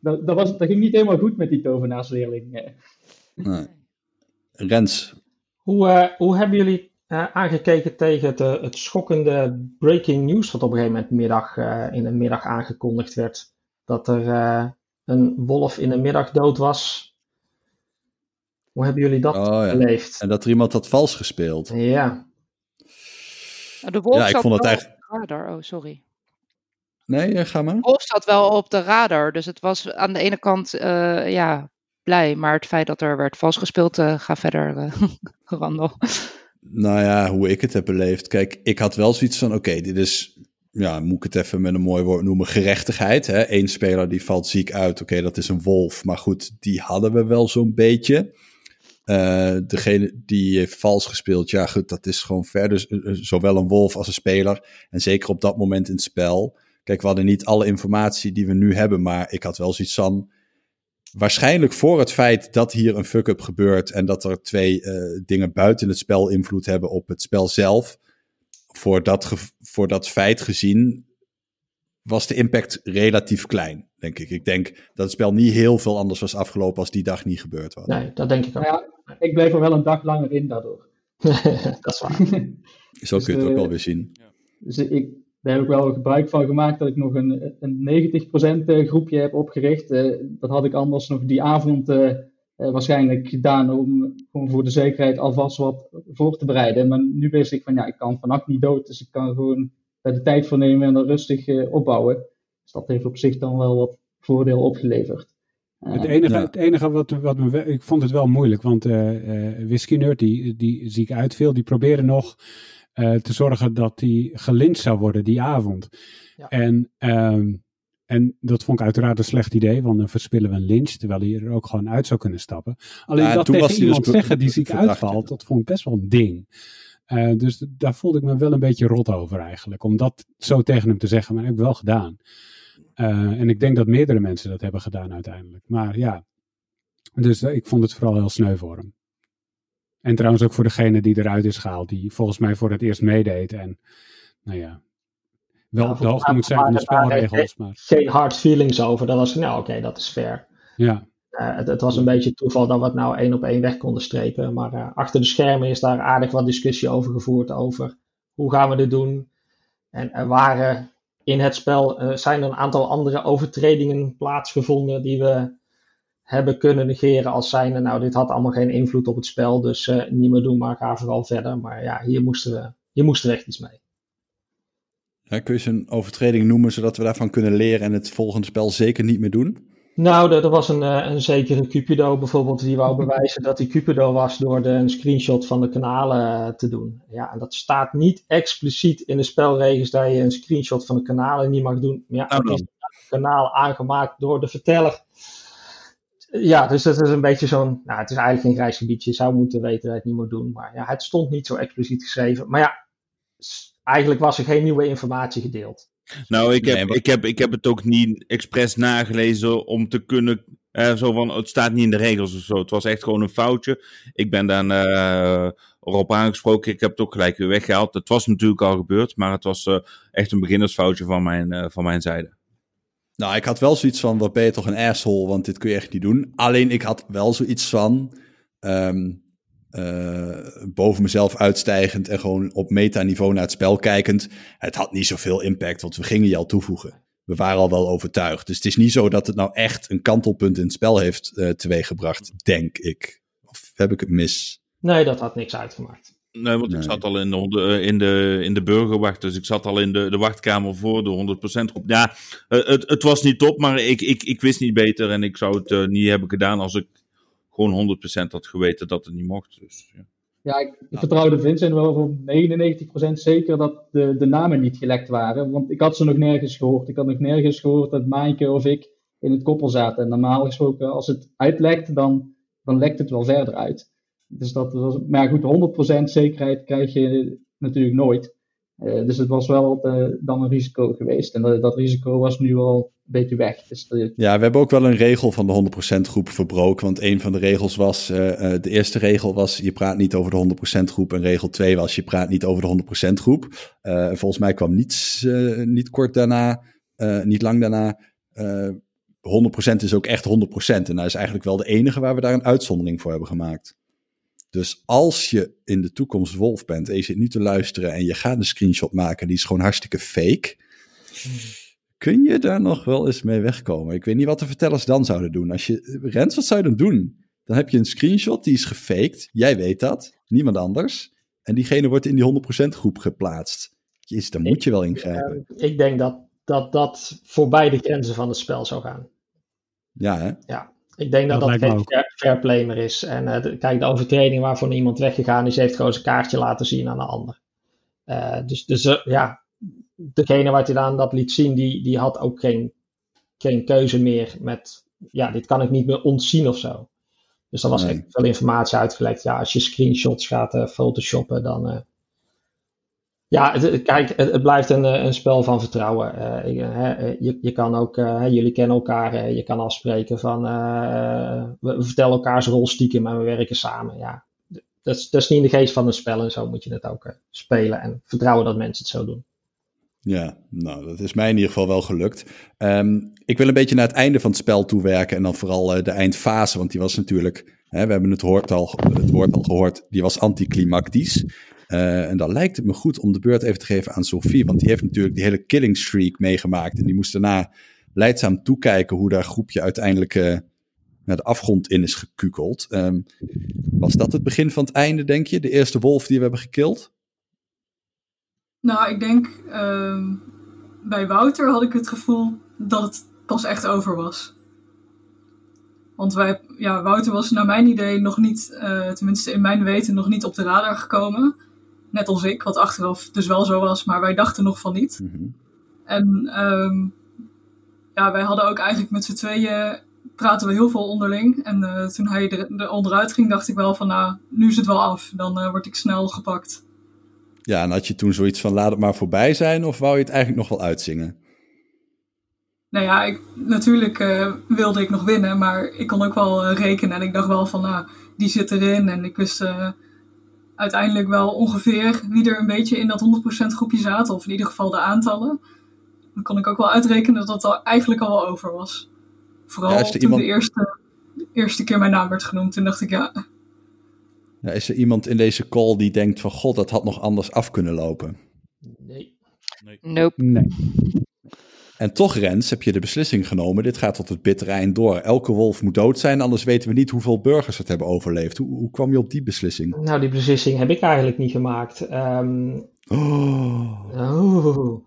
dat, dat, was, dat ging niet helemaal goed met die tovenaarsleerling. eh. Nee. Rens, Hoe, hoe hebben jullie eh, aangekeken tegen het, het schokkende breaking news wat op een gegeven moment middag, eh, in de middag aangekondigd werd? Dat er eh, een wolf in de middag dood was. Hoe hebben jullie dat Oh, ja. beleefd? en dat er iemand had vals gespeeld. Ja, Nou, De wolf Ja, ik zat vond het wel eigenlijk- op de radar. Oh, sorry. Nee, eh, ga maar. De wolf zat wel op de radar. Dus het was aan de ene kant eh, ja, blij. Maar het feit dat er werd vastgespeeld, eh ga verder, Randall. Nou ja, hoe ik het heb beleefd. Kijk, ik had wel zoiets van: oké, dit is, ja, moet ik het even met een mooi woord noemen, gerechtigheid. Hè? Eén speler die valt ziek uit. Oké, dat is een wolf. Maar goed, die hadden we wel zo'n beetje. Eh, degene die heeft vals gespeeld, ja, goed, dat is gewoon verder. eh, eh, Zowel een wolf als een speler. En zeker op dat moment in het spel. Kijk, we hadden niet alle informatie die we nu hebben, maar ik had wel zoiets van. Waarschijnlijk voor het feit dat hier een fuck-up gebeurt en dat er twee eh, dingen buiten het spel invloed hebben op het spel zelf. Voor dat, voor dat feit gezien was de impact relatief klein, denk ik. Ik denk dat het spel niet heel veel anders was afgelopen als die dag niet gebeurd was. nee, dat denk ik ook. Maar ja, ik bleef er wel een dag langer in daardoor. dat is waar. Zo Dus, kun je het ook eh, wel weer zien. Dus ik, daar heb ik wel gebruik van gemaakt dat ik nog een, een 90% eh, groepje heb opgericht. Eh, dat had ik anders nog die avond eh, eh, waarschijnlijk gedaan om gewoon voor de zekerheid alvast wat voor te bereiden. Maar nu wist ik van ja, ik kan vannacht niet dood, dus ik kan gewoon daar de tijd voor nemen en dan rustig eh, opbouwen. Dus dat heeft op zich dan wel wat voordeel opgeleverd. Eh, Het enige, Ja. het enige wat, wat me, ik vond het wel moeilijk, want eh eh Whisky Nerd, die, die ziek uitviel, die probeerde nog eh, te zorgen dat hij gelyncht zou worden die avond. Ja. En, ehm, en dat vond ik uiteraard een slecht idee, want dan verspillen we een lynch, terwijl hij er ook gewoon uit zou kunnen stappen. Alleen Ja, dat toen tegen was hij dus iemand zeggen die ziek uitvalt, dat vond ik best wel een ding. Eh, dus daar voelde ik me wel een beetje rot over eigenlijk, om dat zo tegen hem te zeggen, maar dat heb ik wel gedaan. Eh, en ik denk dat meerdere mensen dat hebben gedaan uiteindelijk. Maar ja, dus eh, ik vond het vooral heel sneu voor hem. En trouwens ook voor degene die eruit is gehaald, die volgens mij voor het eerst meedeed. En nou ja, wel Ja, op de hoogte moet zijn van de spelregels. Maar Geen hard feelings over. Dat was, nou oké, dat is fair. ja, Eh, het, het was een beetje toeval dat we het nou één op één weg konden strepen. Maar achter de schermen is daar aardig wat discussie over gevoerd. Over hoe gaan we dit doen. En er waren in het spel eh, zijn er een aantal andere overtredingen plaatsgevonden. Die we hebben kunnen negeren als zijnde. Nou, dit had allemaal geen invloed op het spel. Dus eh, niet meer doen, maar ga vooral verder. Maar ja, hier moesten we, hier moesten we echt iets mee. Kun je ze een overtreding noemen zodat we daarvan kunnen leren en het volgende spel zeker niet meer doen? Nou, er, er was een, eh, een zekere Cupido bijvoorbeeld die wou bewijzen dat hij Cupido was door de, een screenshot van de kanalen eh, te doen. Ja, en dat staat niet expliciet in de spelregels dat je een screenshot van de kanalen niet mag doen. Maar Ja, Nou het is een kanaal aangemaakt door de verteller. Ja, dus dat is een beetje zo'n. Nou, het is eigenlijk een grijs gebiedje. Je zou moeten weten dat je het niet moet doen. Maar ja, het stond niet zo expliciet geschreven. Maar ja, eigenlijk was er geen nieuwe informatie gedeeld. Nou, ik heb, ik, heb, ik heb het ook niet expres nagelezen om te kunnen. Uh, zo van, het staat niet in de regels of zo. Het was echt gewoon een foutje. Ik ben daar uh, erop aangesproken. Ik heb het ook gelijk weer weggehaald. Het was natuurlijk al gebeurd, maar het was uh, echt een beginnersfoutje van mijn, van mijn zijde. Nou, ik had wel zoiets van, wat ben je toch een asshole, want dit kun je echt niet doen. Alleen ik had wel zoiets van, um, uh, boven mezelf uitstijgend en gewoon op metaniveau naar het spel kijkend. Het had niet zoveel impact, want we gingen je al toevoegen. We waren al wel overtuigd. Dus het is niet zo dat het nou echt een kantelpunt in het spel heeft uh, teweeggebracht, denk ik. Of heb ik het mis? Nee, dat had niks uitgemaakt. Nee, want ik zat al in de, in, de, in de burgerwacht, dus ik zat al in de, de wachtkamer voor de 100% groep. Ja, het, het was niet top, maar ik, ik, ik wist niet beter en ik zou het uh, niet hebben gedaan als ik gewoon 100% had geweten dat het niet mocht. Dus, ja. Ja, ik, ik vertrouwde Vincent wel voor 99% zeker dat de, de namen niet gelekt waren. Want ik had ze nog nergens gehoord. Ik had nog nergens gehoord dat Maaike of ik in het koppel zaten. En normaal gesproken, als het uitlekt, dan, dan lekt het wel verder uit. Dus dat was, maar goed, 100% zekerheid krijg je natuurlijk nooit. Uh, dus het was wel uh, dan een risico geweest. En dat, dat risico was nu al beetje weg. Dus de... Ja, we hebben ook wel een regel van de 100% groep verbroken. Want een van de regels was, uh, de eerste regel was, je praat niet over de 100% groep. En regel 2 was, je praat niet over de 100% groep. volgens mij kwam niets, niet kort daarna, niet lang daarna. 100% is ook echt 100%. En dat is eigenlijk wel de enige waar we daar een uitzondering voor hebben gemaakt. Dus als je in de toekomst wolf bent en je zit nu te luisteren en je gaat een screenshot maken, die is gewoon hartstikke fake. Kun je daar nog wel eens mee wegkomen? Ik weet niet wat de vertellers dan zouden doen. Als je, Rens, wat zou je dan doen? Dan heb je een screenshot, die is gefaked. Jij weet dat, niemand anders. En diegene wordt in die 100% groep geplaatst. Jezus, dan moet je wel ingrijpen. Uh, ik denk dat, dat dat voorbij de grenzen van het spel zou gaan. Ja, hè? Ja. Ik denk dat dat, dat geen fair, fair play meer is. En uh, de, kijk, de overtreding waarvoor iemand weggegaan is, heeft gewoon zijn kaartje laten zien aan een ander. Uh, dus dus uh, ja, degene wat hij dan dat liet zien, die, die had ook geen, geen keuze meer met, ja, dit kan ik niet meer ontzien of zo. Dus dan was nee. echt veel informatie uitgelekt. Ja, als je screenshots gaat photoshoppen, dan, ja, het, kijk, het, het, blijft een, een spel van vertrouwen. Uh, je, je kan ook, jullie kennen elkaar, je kan afspreken van we, we, vertellen elkaars rol stiekem en we werken samen. Ja, dat is, dat is niet in de geest van een spel en zo moet je het ook spelen en vertrouwen dat mensen het zo doen. Ja, nou, dat is mij in ieder geval wel gelukt. Um, ik wil een beetje naar het einde van het spel toewerken en dan vooral de eindfase, want die was natuurlijk, hè, we hebben het woord al, het woord al gehoord, die was anticlimactisch. Uh, en dan lijkt het me goed om de beurt even te geven aan Sophie. Want die heeft natuurlijk die hele killing streak meegemaakt. En die moest daarna leidzaam toekijken hoe dat groepje uiteindelijk uh, naar de afgrond in is gekukeld. Um, was dat het begin van het einde, denk je? De eerste wolf die we hebben gekild? Nou, ik denk uh, bij Wouter had ik het gevoel dat het pas echt over was. Want wij, ja, Wouter was naar mijn idee nog niet, uh, tenminste in mijn weten, nog niet op de radar gekomen. Net als ik, wat achteraf dus wel zo was, maar wij dachten nog van niet. Mhm. En um, ja, wij hadden ook eigenlijk met z'n tweeën praten we heel veel onderling. En uh, toen hij er, er, onderuit ging, dacht ik wel van nou, nu is het wel af. Dan uh, word ik snel gepakt. Ja, en had je toen zoiets van laat het maar voorbij zijn of wou je het eigenlijk nog wel uitzingen? Nou ja, ik, natuurlijk uh, wilde ik nog winnen, maar ik kon ook wel rekenen. En ik dacht wel van nou, die zit erin. En ik wist uiteindelijk wel ongeveer wie er een beetje in dat 100% groepje zaten. Of in ieder geval de aantallen. Dan kon ik ook wel uitrekenen dat dat eigenlijk al wel over was. Vooral ja, toen iemand... de, eerste, de eerste keer mijn naam werd genoemd. Toen dacht ik ja. Ja. Is er iemand in deze call die denkt van god, dat had nog anders af kunnen lopen? Nee. nee. Nope. Nee. En toch, Rens, heb je de beslissing genomen. Dit gaat tot het bittere eind door. Elke wolf moet dood zijn, anders weten we niet hoeveel burgers het hebben overleefd. Hoe, hoe kwam je op die beslissing? Nou, die beslissing heb ik eigenlijk niet gemaakt. Um... Oh. oh.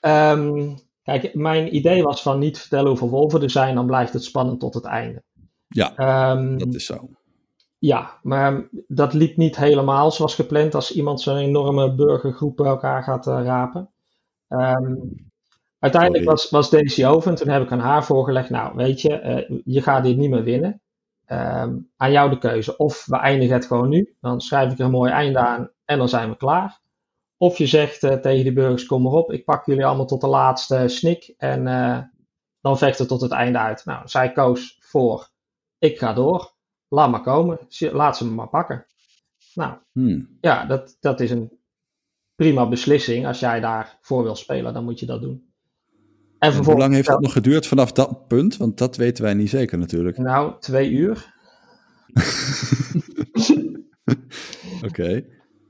Um, kijk, mijn idee was van niet vertellen hoeveel wolven er zijn, dan blijft het spannend tot het einde. Ja, um, dat is zo. Ja, maar dat liep niet helemaal zoals gepland als iemand zo'n enorme burgergroep bij elkaar gaat uh, rapen. Um, Uiteindelijk was, was Daisy over en toen heb ik aan haar voorgelegd, nou weet je, eh, je gaat dit niet meer winnen. Ehm, aan jou de keuze. Of we eindigen het gewoon nu, dan schrijf ik er een mooi einde aan en dan zijn we klaar. Of je zegt eh, tegen de burgers, kom maar op, ik pak jullie allemaal tot de laatste snik en eh, dan vechten tot het einde uit. Nou, zij koos voor, ik ga door, laat maar komen, laat ze me maar pakken. Nou, Hmm. ja, dat, dat is een prima beslissing. Als jij daarvoor wil spelen, dan moet je dat doen. En En hoe lang heeft dat nog geduurd vanaf dat punt? Want dat weten wij niet zeker natuurlijk. Nou, twee uur. Oké.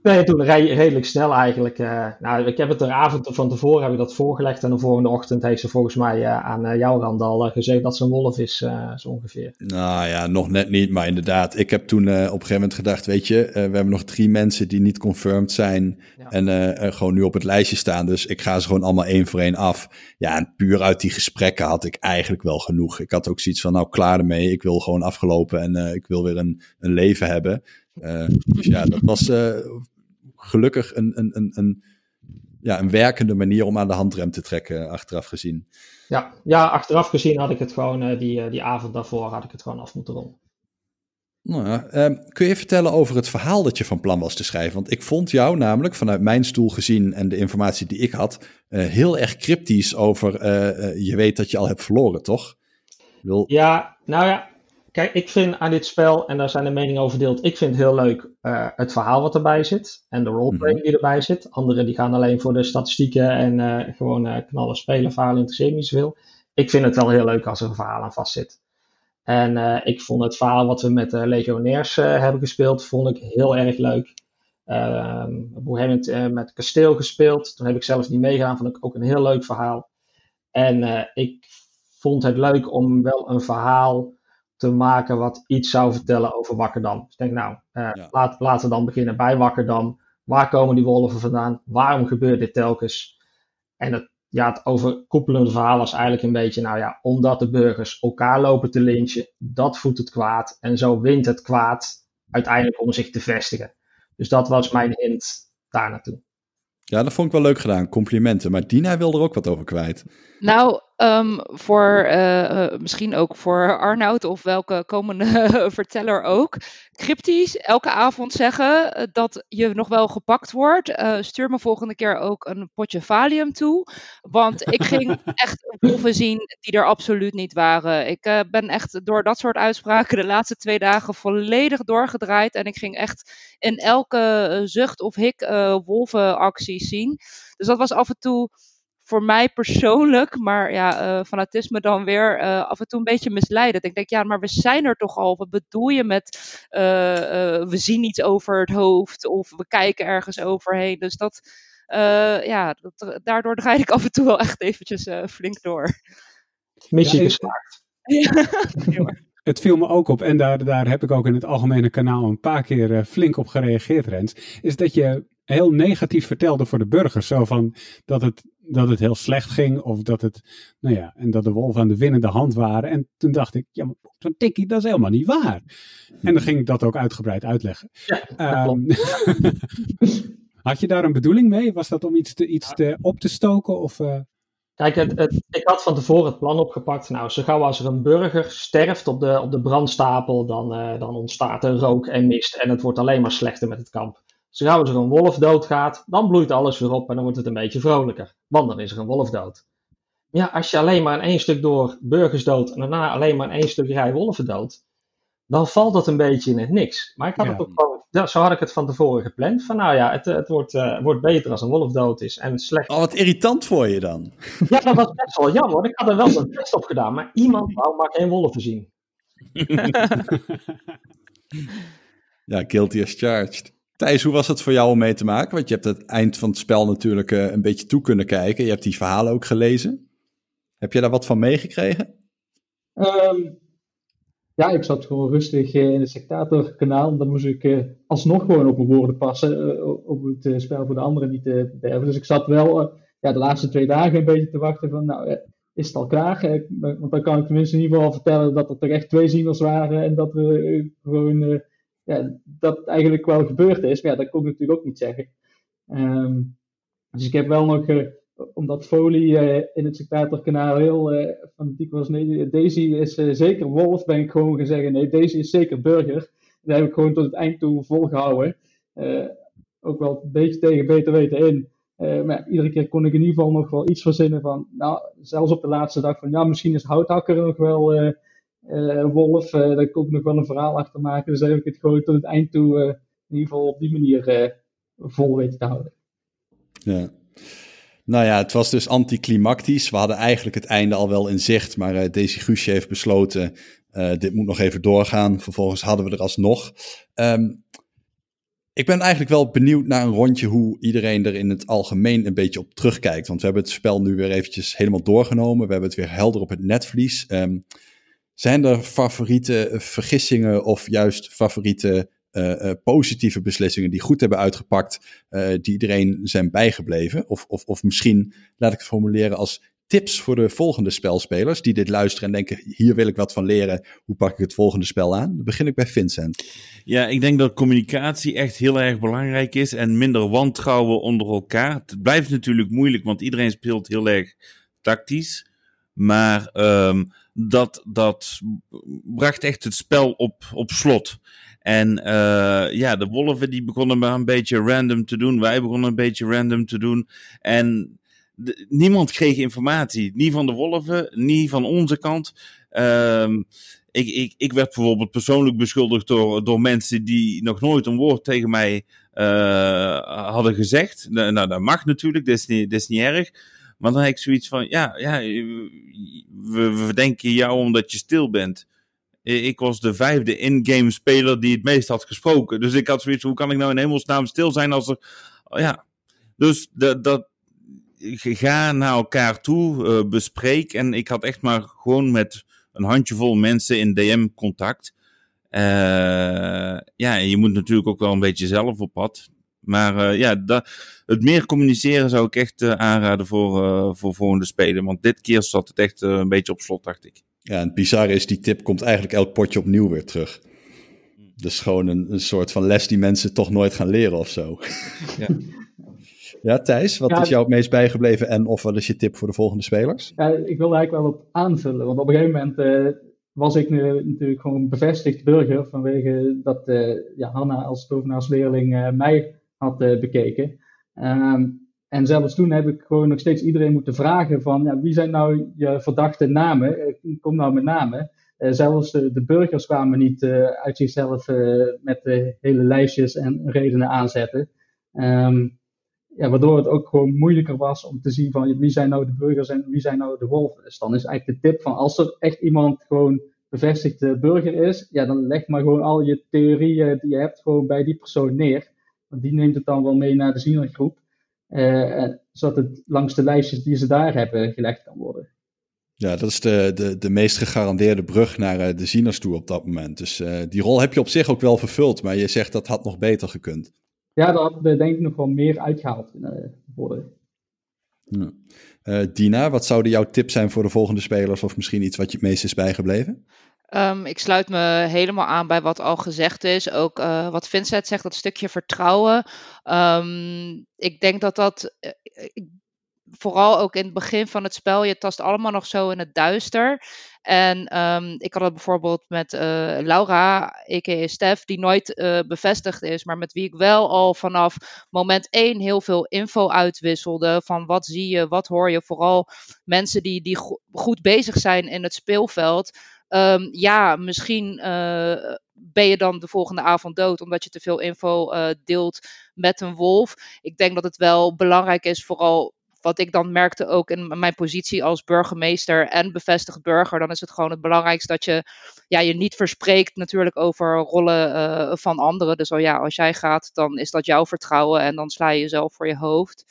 Nee, toen re- redelijk snel eigenlijk. eh, nou, ik heb het de avond van tevoren heb ik dat voorgelegd. En de volgende ochtend heeft ze volgens mij eh, aan eh, jou, Randal, eh, gezegd dat ze een wolf is, zo ongeveer. Nou ja, nog net niet, maar inderdaad. Ik heb toen op een gegeven moment gedacht, weet je, we hebben nog drie mensen die niet confirmed zijn Ja. en gewoon nu op het lijstje staan. Dus ik ga ze gewoon allemaal één voor één af. Ja, en puur uit die gesprekken had ik eigenlijk wel genoeg. Ik had ook zoiets van, nou klaar ermee, ik wil gewoon afgelopen en ik wil weer een, een leven hebben. Dus ja, dat was gelukkig een, een, een, een, ja, een werkende manier om aan de handrem te trekken, achteraf gezien. Ja, ja, achteraf gezien had ik het gewoon, eh, die, eh, die avond daarvoor had ik het gewoon af moeten rollen. Nou ja, ehm, kun je vertellen over het verhaal dat je van plan was te schrijven? Want ik vond jou namelijk vanuit mijn stoel gezien en de informatie die ik had, eh, heel erg cryptisch over je weet dat je al hebt verloren, toch? Wil, Ja, nou ja, kijk, ik vind aan dit spel, en daar zijn de meningen over verdeeld, ik vind heel leuk eh, het verhaal wat erbij zit en de roleplaying die erbij zit. Anderen die gaan alleen voor de statistieken en eh, gewoon eh, knallen spelen, verhalen interesseert niet zoveel. Ik vind het wel heel leuk als er een verhaal aan vast zit. En ik vond het verhaal wat we met de Legionairs hebben gespeeld, vond ik heel erg leuk. Ehm, op een gegeven moment met Kasteel gespeeld. Toen heb ik zelfs niet meegedaan, vond ik ook een heel leuk verhaal. En ik vond het leuk om wel een verhaal te maken wat iets zou vertellen over Wakkerdam. Dus ik denk, nou, eh, Ja. laat, laten we dan beginnen bij Wakkerdam. Waar komen die wolven vandaan? Waarom gebeurt dit telkens? En het, ja, het overkoepelende verhaal was eigenlijk een beetje, nou ja, omdat de burgers elkaar lopen te lynchen, dat voedt het kwaad. En zo wint het kwaad uiteindelijk om zich te vestigen. Dus dat was mijn hint daar naartoe. ja, dat vond ik wel leuk gedaan, complimenten. Maar Dina wil er ook wat over kwijt. Nou, ehm, voor eh, eh, misschien ook voor Arnoud of welke komende verteller ook. Cryptisch, elke avond zeggen eh, dat je nog wel gepakt wordt. Stuur me volgende keer ook een potje Valium toe. Want ik ging echt wolven zien die er absoluut niet waren. Ik ben echt door dat soort uitspraken de laatste twee dagen volledig doorgedraaid. En ik ging echt in elke zucht of hik wolvenacties zien. Dus dat was af en toe voor mij persoonlijk, maar ja, eh, fanatisme dan weer, eh, af en toe een beetje misleidend. Ik denk, ja, maar we zijn er toch al. Wat bedoel je met eh, eh, we zien iets over het hoofd of we kijken ergens overheen. Dus dat, eh, ja, dat, daardoor draai ik af en toe wel echt eventjes eh, flink door. Missie Ja, ik- geslaagd. Het viel me ook op, en daar, daar heb ik ook in het algemene kanaal een paar keer flink op gereageerd, Rens. Is dat je heel negatief vertelde voor de burgers. Zo van dat het, dat het heel slecht ging, of dat het, nou ja, en dat de wolven aan de winnende hand waren. En toen dacht ik, ja, maar zo'n tikkie, dat is helemaal niet waar. En dan ging ik dat ook uitgebreid uitleggen. Ehm, had je daar een bedoeling mee? Was dat om iets, te, iets te, op te stoken? Of, eh, Kijk, het, het, ik had van tevoren het plan opgepakt. Nou, zo gauw als er een burger sterft op de, op de brandstapel, dan, eh, dan ontstaat er rook en mist en het wordt alleen maar slechter met het kamp. Zo gauw als er een wolf doodgaat, dan bloeit alles weer op en dan wordt het een beetje vrolijker. Want dan is er een wolf dood. Ja, als je alleen maar in één stuk door burgers dood en daarna alleen maar in één stuk rij wolven dood, dan valt dat een beetje in het niks. Maar ik had Ja. het ook gewoon, ja, zo had ik het van tevoren gepland. Van nou ja, het, het wordt, eh, wordt beter als een wolf dood is en slecht Oh, wat irritant voor je dan. ja, dat was best wel jammer. Ik had er wel zo'n test op gedaan, maar iemand wou maar geen wolven zien. Ja, guilty as charged. Thijs, hoe was het voor jou om mee te maken? Want je hebt het eind van het spel natuurlijk eh, een beetje toe kunnen kijken. Je hebt die verhalen ook gelezen. Heb je daar wat van meegekregen? Ehm, ja, ik zat gewoon rustig eh, in het sectatorkanaal. Dan moest ik eh, alsnog gewoon op mijn woorden passen. op het spel voor de anderen niet te bederven. Dus ik zat wel ja, de laatste twee dagen een beetje te wachten van, nou, is het al klaar? Want dan kan ik tenminste in ieder geval vertellen dat er terecht twee zieners waren. En dat we gewoon, ja, dat eigenlijk wel gebeurd is. Maar ja, dat kon ik natuurlijk ook niet zeggen. Ehm, dus ik heb wel nog eh, omdat Foley in het Spectator-kanaal heel fanatiek was. Nee, Daisy is zeker Wolf. Ben ik gewoon gaan zeggen: nee, Daisy is zeker Burger. Dat heb ik gewoon tot het eind toe volgehouden. ook wel een beetje tegen beter weten in. maar iedere keer kon ik in ieder geval nog wel iets verzinnen van, nou, zelfs op de laatste dag van, ja, misschien is Houthakker nog wel uh, Wolf, uh, daar ik ook nog wel een verhaal achter maken. Dus heb ik het gewoon tot het eind toe uh, in ieder geval op die manier vol weten te houden. Ja. Nou ja, het was dus anticlimactisch. We hadden eigenlijk het einde al wel in zicht, maar uh, Daisy Guusje heeft besloten, dit moet nog even doorgaan. Vervolgens hadden we er alsnog. Um, ik ben eigenlijk wel benieuwd naar een rondje hoe iedereen er in het algemeen een beetje op terugkijkt. Want we hebben het spel nu weer eventjes helemaal doorgenomen. We hebben het weer helder op het netvlies. Um, zijn er favoriete vergissingen of juist favoriete uh, uh, positieve beslissingen die goed hebben uitgepakt, die iedereen zijn bijgebleven? Of, of, of misschien, laat ik het formuleren als tips voor de volgende spelspelers die dit luisteren en denken, hier wil ik wat van leren, hoe pak ik het volgende spel aan? Dan begin ik bij Vincent. Ja, ik denk dat communicatie echt heel erg belangrijk is en minder wantrouwen onder elkaar. Het blijft natuurlijk moeilijk, want iedereen speelt heel erg tactisch. Maar um, dat, dat bracht echt het spel op, op slot. En uh, ja, de wolven die begonnen maar een beetje random te doen. Wij begonnen een beetje random te doen. En niemand kreeg informatie. Niet van de wolven, niet van onze kant. Um, ik, ik, ik werd bijvoorbeeld persoonlijk beschuldigd door, door mensen die nog nooit een woord tegen mij uh, hadden gezegd. Nou, dat mag natuurlijk, dat is niet, dat is niet erg. Maar dan heb ik zoiets van, ja, ja we, we denken jou omdat je stil bent. Ik was de vijfde in-game speler die het meest had gesproken. Dus ik had zoiets hoe kan ik nou in hemelsnaam stil zijn als er... Ja, dus dat, dat, ga naar elkaar toe, uh, bespreek. En ik had echt maar gewoon met een handjevol mensen in DM contact. Uh, ja, je moet natuurlijk ook wel een beetje zelf op pad. Maar uh, ja, dat, het meer communiceren zou ik echt uh, aanraden voor, uh, voor volgende spelen. Want dit keer zat het echt een beetje op slot, dacht ik. Ja, en het bizarre is, die tip komt eigenlijk elk potje opnieuw weer terug. Dus gewoon een, een soort van les die mensen toch nooit gaan leren of zo. ja. ja, Thijs, wat ja, is jou het meest bijgebleven en of wat is je tip voor de volgende spelers? Ja, ik wilde eigenlijk wel op aanvullen, want op een gegeven moment was ik nu natuurlijk gewoon bevestigd burger vanwege dat ja, Hanna als tovenaarsleerling mij had uh, bekeken. Um, en zelfs toen heb ik gewoon nog steeds iedereen moeten vragen van ja, wie zijn nou je verdachte namen? Eh, kom nou met namen. Uh, zelfs de, de, burgers kwamen niet uh, uit zichzelf met hele lijstjes en redenen aanzetten. Um, ja, waardoor het ook gewoon moeilijker was om te zien van wie zijn nou de burgers en wie zijn nou de wolven. Dus dan is eigenlijk de tip van als er echt iemand gewoon bevestigde burger is, ja, dan leg maar gewoon al je theorieën die je hebt gewoon bij die persoon neer. Want die neemt het dan wel mee naar de zienergroep. Uh, zodat het langs de lijstjes die ze daar hebben gelegd kan worden. Ja, dat is de, de, de meest gegarandeerde brug naar uh, de zieners toe op dat moment. Dus uh, die rol heb je op zich ook wel vervuld, maar je zegt dat had nog beter gekund. Ja, daar had denk ik nog wel meer uitgehaald kunnen worden. Ja. Dina, wat zouden jouw tips zijn voor de volgende spelers of misschien iets wat je het meest is bijgebleven? Um, ik sluit me helemaal aan bij wat al gezegd is. Ook uh, wat Vincent zegt, dat stukje vertrouwen. Um, ik denk dat dat. Uh, vooral ook in het begin van het spel, je tast allemaal nog zo in het duister. En um, ik had het bijvoorbeeld met uh, Laura, a.k.a. Stef, die nooit bevestigd is, maar met wie ik wel al vanaf moment één heel veel info uitwisselde. Van wat zie je, wat hoor je. Vooral mensen die, die go goed bezig zijn in het speelveld. Um, ja, misschien uh, ben je dan de volgende avond dood omdat je te veel info uh, deelt met een wolf. Ik denk dat het wel belangrijk is, vooral wat ik dan merkte ook in mijn positie als burgemeester en bevestigd burger, dan is het gewoon het belangrijkste dat je ja, je niet verspreekt natuurlijk over rollen uh, van anderen. Dus oh ja, als jij gaat, dan is dat jouw vertrouwen en dan sla je jezelf voor je hoofd.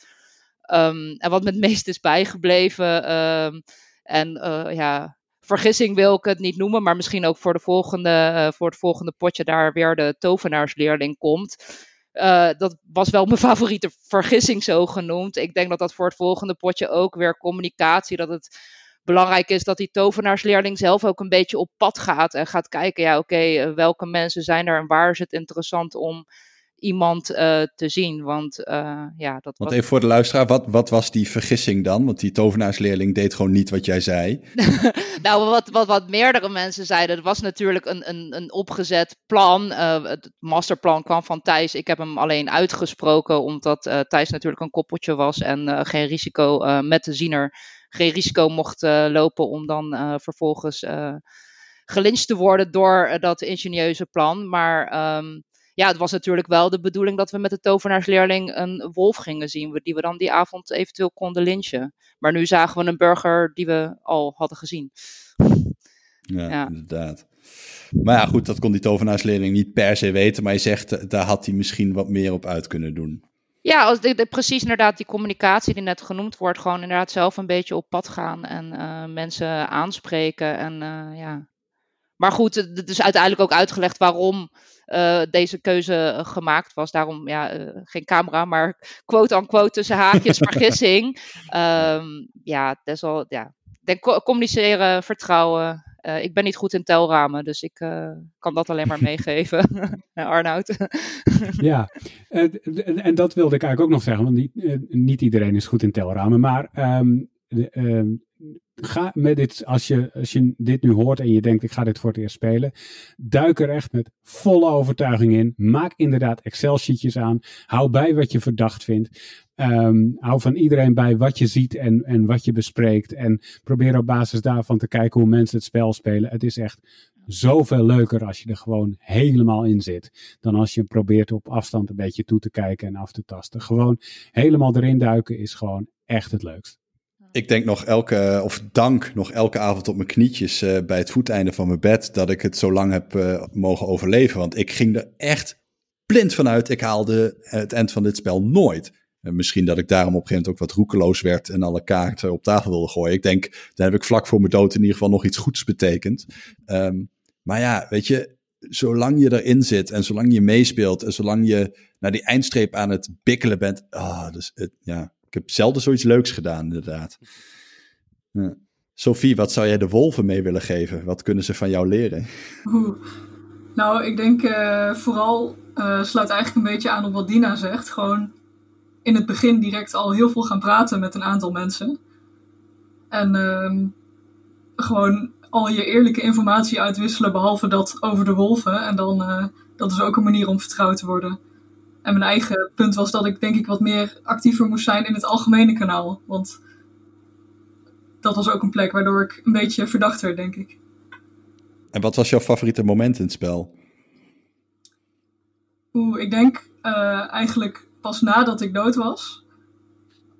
Um, en wat me het meest is bijgebleven, um, en ja, vergissing wil ik het niet noemen, maar misschien ook voor, de volgende, uh, voor het volgende potje daar weer de tovenaarsleerling komt. Uh, dat was wel mijn favoriete vergissing zo genoemd. Ik denk dat dat voor het volgende potje ook weer communicatie, dat het belangrijk is dat die tovenaarsleerling zelf ook een beetje op pad gaat en gaat kijken, ja oké, okay, welke mensen zijn er en waar is het interessant om iemand uh, te zien. Want uh, ja, dat Want was... even voor de luisteraar, wat, wat was die vergissing dan? Want die tovenaarsleerling deed gewoon niet wat jij zei. nou, wat, wat, wat meerdere mensen zeiden, het was natuurlijk een, een, een opgezet plan. Uh, het masterplan kwam van Thijs. Ik heb hem alleen uitgesproken, omdat Thijs natuurlijk een koppeltje was en geen risico met de ziener geen risico mocht lopen om dan vervolgens gelincht te worden door dat ingenieuze plan. Maar um, ja, het was natuurlijk wel de bedoeling dat we met de tovenaarsleerling een wolf gingen zien, die we dan die avond eventueel konden lynchen. Maar nu zagen we een burger die we al hadden gezien. Ja, ja. inderdaad. Maar ja, goed, dat kon die tovenaarsleerling niet per se weten, maar je zegt, eh, daar had hij misschien wat meer op uit kunnen doen. Ja, als de, de, precies inderdaad die communicatie die net genoemd wordt, gewoon inderdaad zelf een beetje op pad gaan en uh, mensen aanspreken. En, uh, ja. Maar goed, het is uiteindelijk ook uitgelegd waarom uh, deze keuze gemaakt was. Daarom ja, uh, geen camera, maar quote-unquote tussen haakjes vergissing. Um, ja, desal, ja. Denk, communiceren, vertrouwen. Uh, ik ben niet goed in telramen, dus ik kan dat alleen maar meegeven. Arnoud. ja, en, en, dat wilde ik eigenlijk ook nog zeggen, want niet, niet iedereen is goed in telramen. Maar um, de, ga met dit, als je, als je dit nu hoort en je denkt, ik ga dit voor het eerst spelen, duik er echt met volle overtuiging in. Maak inderdaad Excel-sheetjes aan. Hou bij wat je verdacht vindt. Um, hou van iedereen bij wat je ziet en, en wat je bespreekt. En probeer op basis daarvan te kijken hoe mensen het spel spelen. Het is echt zoveel leuker als je er gewoon helemaal in zit. Dan als je probeert op afstand een beetje toe te kijken en af te tasten. Gewoon helemaal erin duiken is gewoon echt het leukst. Ik denk nog elke, of dank nog elke avond op mijn knietjes uh, bij het voeteinde van mijn bed dat ik het zo lang heb uh, mogen overleven. Want ik ging er echt blind vanuit. Ik haalde het eind van dit spel nooit. En misschien dat ik daarom op een gegeven moment ook wat roekeloos werd en alle kaarten op tafel wilde gooien. Ik denk, dan heb ik vlak voor mijn dood in ieder geval nog iets goeds betekend. Um, maar ja, weet je, zolang je erin zit en zolang je meespeelt en zolang je naar die eindstreep aan het bikkelen bent. Ah, dus het, ja, heb zelden zoiets leuks gedaan, inderdaad. Ja. Sophie, wat zou jij de wolven mee willen geven? Wat kunnen ze van jou leren? Nou, ik denk uh, vooral uh, sluit eigenlijk een beetje aan op wat Dina zegt. Gewoon in het begin direct al heel veel gaan praten met een aantal mensen. En uh, gewoon al je eerlijke informatie uitwisselen, behalve dat over de wolven. En dan, uh, dat is ook een manier om vertrouwd te worden. En mijn eigen punt was dat ik denk ik wat meer actiever moest zijn in het algemene kanaal. Want dat was ook een plek waardoor ik een beetje verdacht werd, denk ik. En wat was jouw favoriete moment in het spel? Oeh, ik denk uh, eigenlijk pas nadat ik dood was.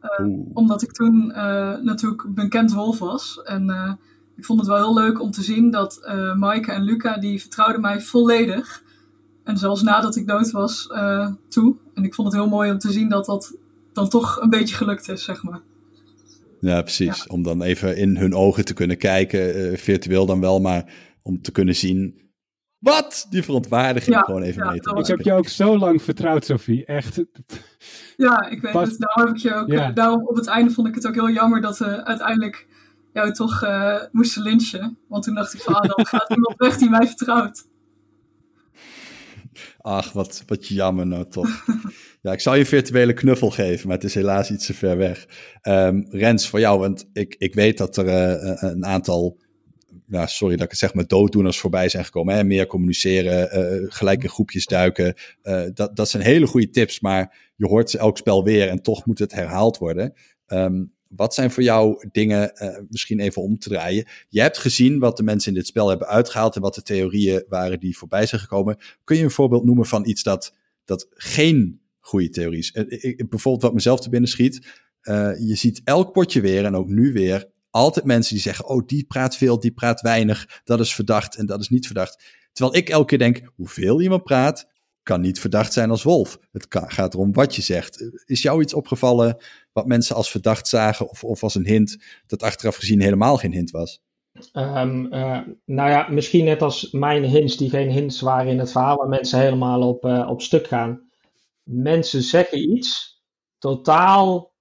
Uh, omdat ik toen uh, natuurlijk bekend wolf was. En ik vond het wel heel leuk om te zien dat Maaike en Luca, die vertrouwden mij volledig. En zelfs nadat ik dood was uh, toe. En ik vond het heel mooi om te zien dat dat dan toch een beetje gelukt is, zeg maar. Ja, precies. Ja. Om dan even in hun ogen te kunnen kijken, uh, virtueel dan wel, maar om te kunnen zien. Wat? Die verontwaardiging ja, gewoon even ja, mee te Ik heb je ook zo lang vertrouwd, Sophie. Echt. Ja, ik weet Pas... het. Daarom, heb ik je ook, ja. daarom op het einde vond ik het ook heel jammer dat we uiteindelijk jou toch uh, moesten lynchen. Want toen dacht ik van, ah, dan gaat iemand weg die mij vertrouwt. Ach, wat, wat jammer nou toch. ja, ik zal je een virtuele knuffel geven, maar het is helaas iets te ver weg. Um, Rens, voor jou, want ik, ik weet dat er uh, een aantal, nou, sorry dat ik het zeg, maar dooddoeners voorbij zijn gekomen. Hè? Meer communiceren, uh, gelijk in groepjes duiken. Uh, dat, dat zijn hele goede tips, maar je hoort ze elk spel weer en toch moet het herhaald worden. Um, wat zijn voor jou dingen, uh, misschien even om te draaien? Je hebt gezien wat de mensen in dit spel hebben uitgehaald en wat de theorieën waren die voorbij zijn gekomen. Kun je een voorbeeld noemen van iets dat, dat geen goede theorie is? Ik, bijvoorbeeld wat mezelf te binnen schiet. Je ziet elk potje weer en ook nu weer altijd mensen die zeggen: Oh, die praat veel, die praat weinig. Dat is verdacht en dat is niet verdacht. Terwijl ik elke keer denk: hoeveel iemand praat, kan niet verdacht zijn als wolf. Het gaat erom wat je zegt. Is jou iets opgevallen wat mensen als verdacht zagen of, of als een hint dat achteraf gezien helemaal geen hint was? Um, uh, nou ja, misschien net als mijn hints die geen hints waren in het verhaal, waar mensen helemaal op, uh, op stuk gaan. Mensen zeggen iets totaal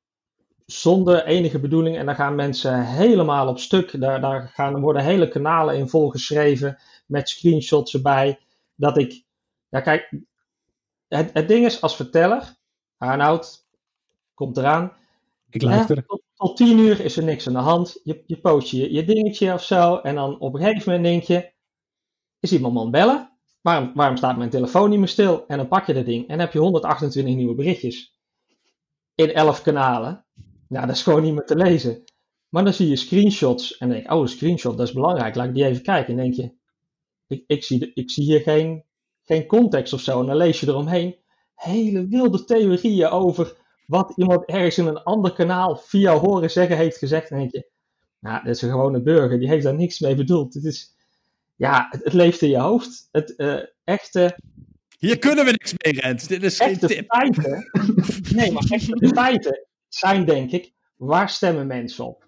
zonder enige bedoeling en dan gaan mensen helemaal op stuk. Daar, daar gaan, worden hele kanalen in volgeschreven met screenshots erbij. Dat ik, ja kijk, het, het ding is, als verteller, Arnoud, komt eraan. Ik luister. tot, tot tien uur is er niks aan de hand. Je, je post je, je dingetje of zo. En dan op een gegeven moment denk je, is iemand het bellen? Waarom, waarom staat mijn telefoon niet meer stil? En dan pak je dat ding en heb je 128 nieuwe berichtjes. In 11 kanalen. Nou, dat is gewoon niet meer te lezen. Maar dan zie je screenshots en denk je, oh, een screenshot, dat is belangrijk. Laat ik die even kijken. En denk je, ik, ik, zie, ik zie hier geen, geen context of zo. En dan lees je eromheen hele wilde theorieën over wat iemand ergens in een ander kanaal via horen zeggen heeft gezegd. En dan denk je, nou, dat is een gewone burger, die heeft daar niks mee bedoeld. Het is, ja, het, het leeft in je hoofd. Het eh, echte, Hier kunnen we niks mee, Rens. Dit is geen echte tip. feiten, nee, maar echte feiten zijn denk ik, waar stemmen mensen op?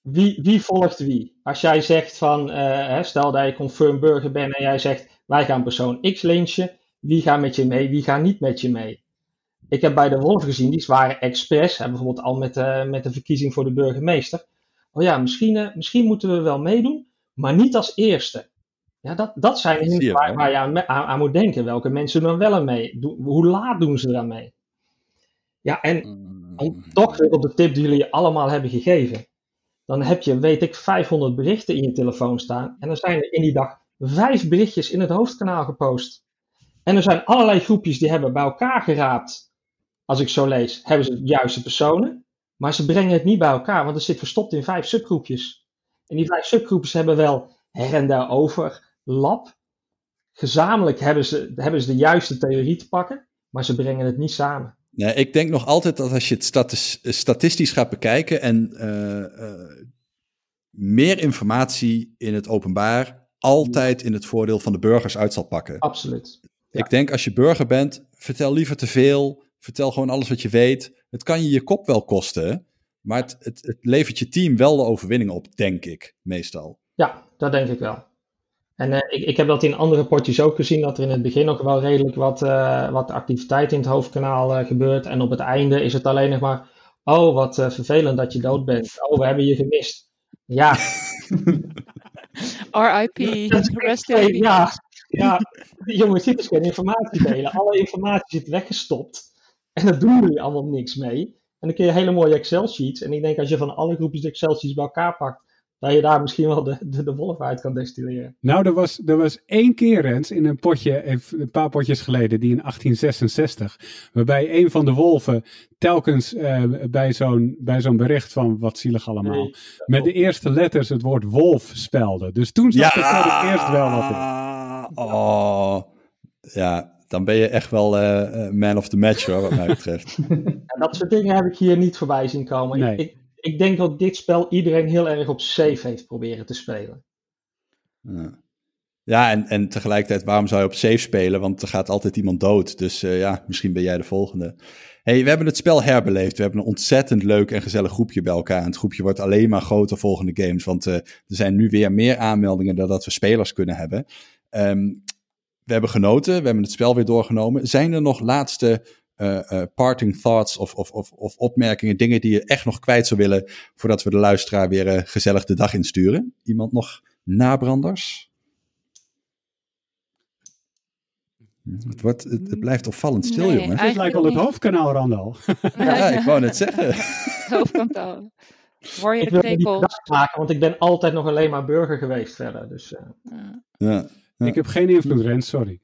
Wie, wie volgt wie? Als jij zegt van, eh, hè, stel dat je confirm burger bent en jij zegt, wij gaan persoon X lynchen, wie gaat met je mee, wie gaat niet met je mee? Ik heb bij de Wolf gezien, die waren expres, hè, bijvoorbeeld al met, eh, met de verkiezing voor de burgemeester. Oh ja, misschien, eh, misschien moeten we wel meedoen, maar niet als eerste. Ja, dat, dat zijn dingen waar, je aan, aan, aan moet denken. Welke mensen doen er wel aan mee? Hoe laat doen ze eraan mee? Ja, en om toch weer op de tip die jullie allemaal hebben gegeven. Dan heb je, weet ik, 500 berichten in je telefoon staan. En dan zijn er in die dag vijf berichtjes in het hoofdkanaal gepost. En er zijn allerlei groepjes die hebben bij elkaar geraapt. Als ik zo lees, hebben ze de juiste personen. Maar ze brengen het niet bij elkaar, want het zit verstopt in vijf subgroepjes. En die vijf subgroepjes hebben wel her en daar overlap. Gezamenlijk hebben ze, hebben ze de juiste theorie te pakken, maar ze brengen het niet samen. Nee, ik denk nog altijd dat als je het statis- statistisch gaat bekijken en eh, eh, meer informatie in het openbaar altijd in het voordeel van de burgers uit zal pakken. Absoluut. Ja. Ik denk als je burger bent, vertel liever te veel. Vertel gewoon alles wat je weet. Het kan je je kop wel kosten, maar het, het, het levert je team wel de overwinning op, denk ik, meestal. Ja, dat denk ik wel. En eh, ik, ik heb dat in andere potjes ook gezien, dat er in het begin nog wel redelijk wat, eh, wat activiteit in het hoofdkanaal eh, gebeurt. En op het einde is het alleen nog maar, oh wat vervelend dat je dood bent. Oh, we hebben je gemist. Ja, R.I.P. Rest in Hey, peace. ja, ja, jongens, dit is geen informatie delen. Alle informatie zit weggestopt. En daar doen jullie allemaal niks mee. En dan kun je hele mooie Excel-sheets. En ik denk als je van alle groepjes Excel-sheets bij elkaar pakt, dat je daar misschien wel de, de, de wolf uit kan destilleren. Nou, er was, er was één keer, Rens, in een potje, een paar potjes geleden, die in 1866, waarbij een van de wolven telkens eh, bij zo'n bij zo'n bericht van wat zielig allemaal, Nee, met de eerste letters het woord wolf spelde. Dus toen er voor het eerst wel wat in. Oh, ja, dan ben je echt wel eh, eh, man of the match hoor, wat mij betreft. En dat soort dingen heb ik hier niet voorbij zien komen. Nee. Ik, ik, ik denk dat dit spel iedereen heel erg op safe heeft proberen te spelen. Ja, ja en, en tegelijkertijd, waarom zou je op safe spelen? Want er gaat altijd iemand dood. Dus eh, ja, misschien ben jij de volgende. hey, we hebben het spel herbeleefd. We hebben een ontzettend leuk en gezellig groepje bij elkaar. En het groepje wordt alleen maar groter volgende games. Want eh, er zijn nu weer meer aanmeldingen dan dat we spelers kunnen hebben. Ehm, we hebben genoten. We hebben het spel weer doorgenomen. Zijn er nog laatste eh, eh, parting thoughts of, of, of, of opmerkingen, dingen die je echt nog kwijt zou willen voordat we de luisteraar weer eh, gezellig de dag insturen? Iemand nog nabranders? Het, wordt, het, het blijft opvallend stil, Nee, jongen. Het lijkt wel het hoofdkanaal, Randal. Ja, ik wou net zeggen. Hoofdkantoor. Hoor je Ik de wil niet maken, want ik ben altijd nog alleen maar burger geweest verder. Dus eh, Ja. Ja. Ja. Ik heb geen invloed, Rens, sorry.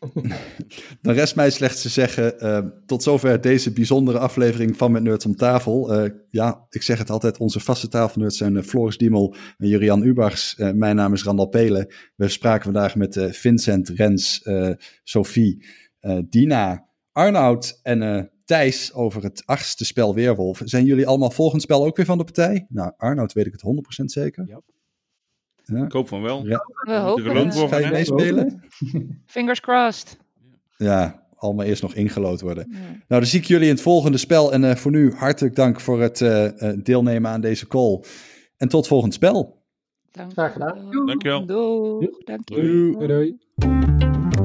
Dan rest mij slechts te zeggen, eh, tot zover deze bijzondere aflevering van Met Nerds om tafel. Eh, ja, ik zeg het altijd, onze vaste tafelnerds zijn eh, Floris Diemel en Jurian Ubachs. Eh, mijn naam is Randal Pelen. We spraken vandaag met Vincent, Rens, Sophie, Dina, Arnoud en Thijs over het achtste spel Weerwolf. Zijn jullie allemaal volgend spel ook weer van de partij? Nou, Arnoud weet ik het 100% zeker. Ja. Ja. Ik hoop van wel. Ja. We hopen het. Ga je meespelen? Fingers crossed. Ja, allemaal eerst nog ingelood worden. Ja. Nou, dan zie ik jullie in het volgende spel. En eh, voor nu hartelijk dank voor het eh, eh, deelnemen aan deze call. En tot volgend spel. Dank Graag gedaan. je wel. Dankjewel. Je. Doei. Doei. doei.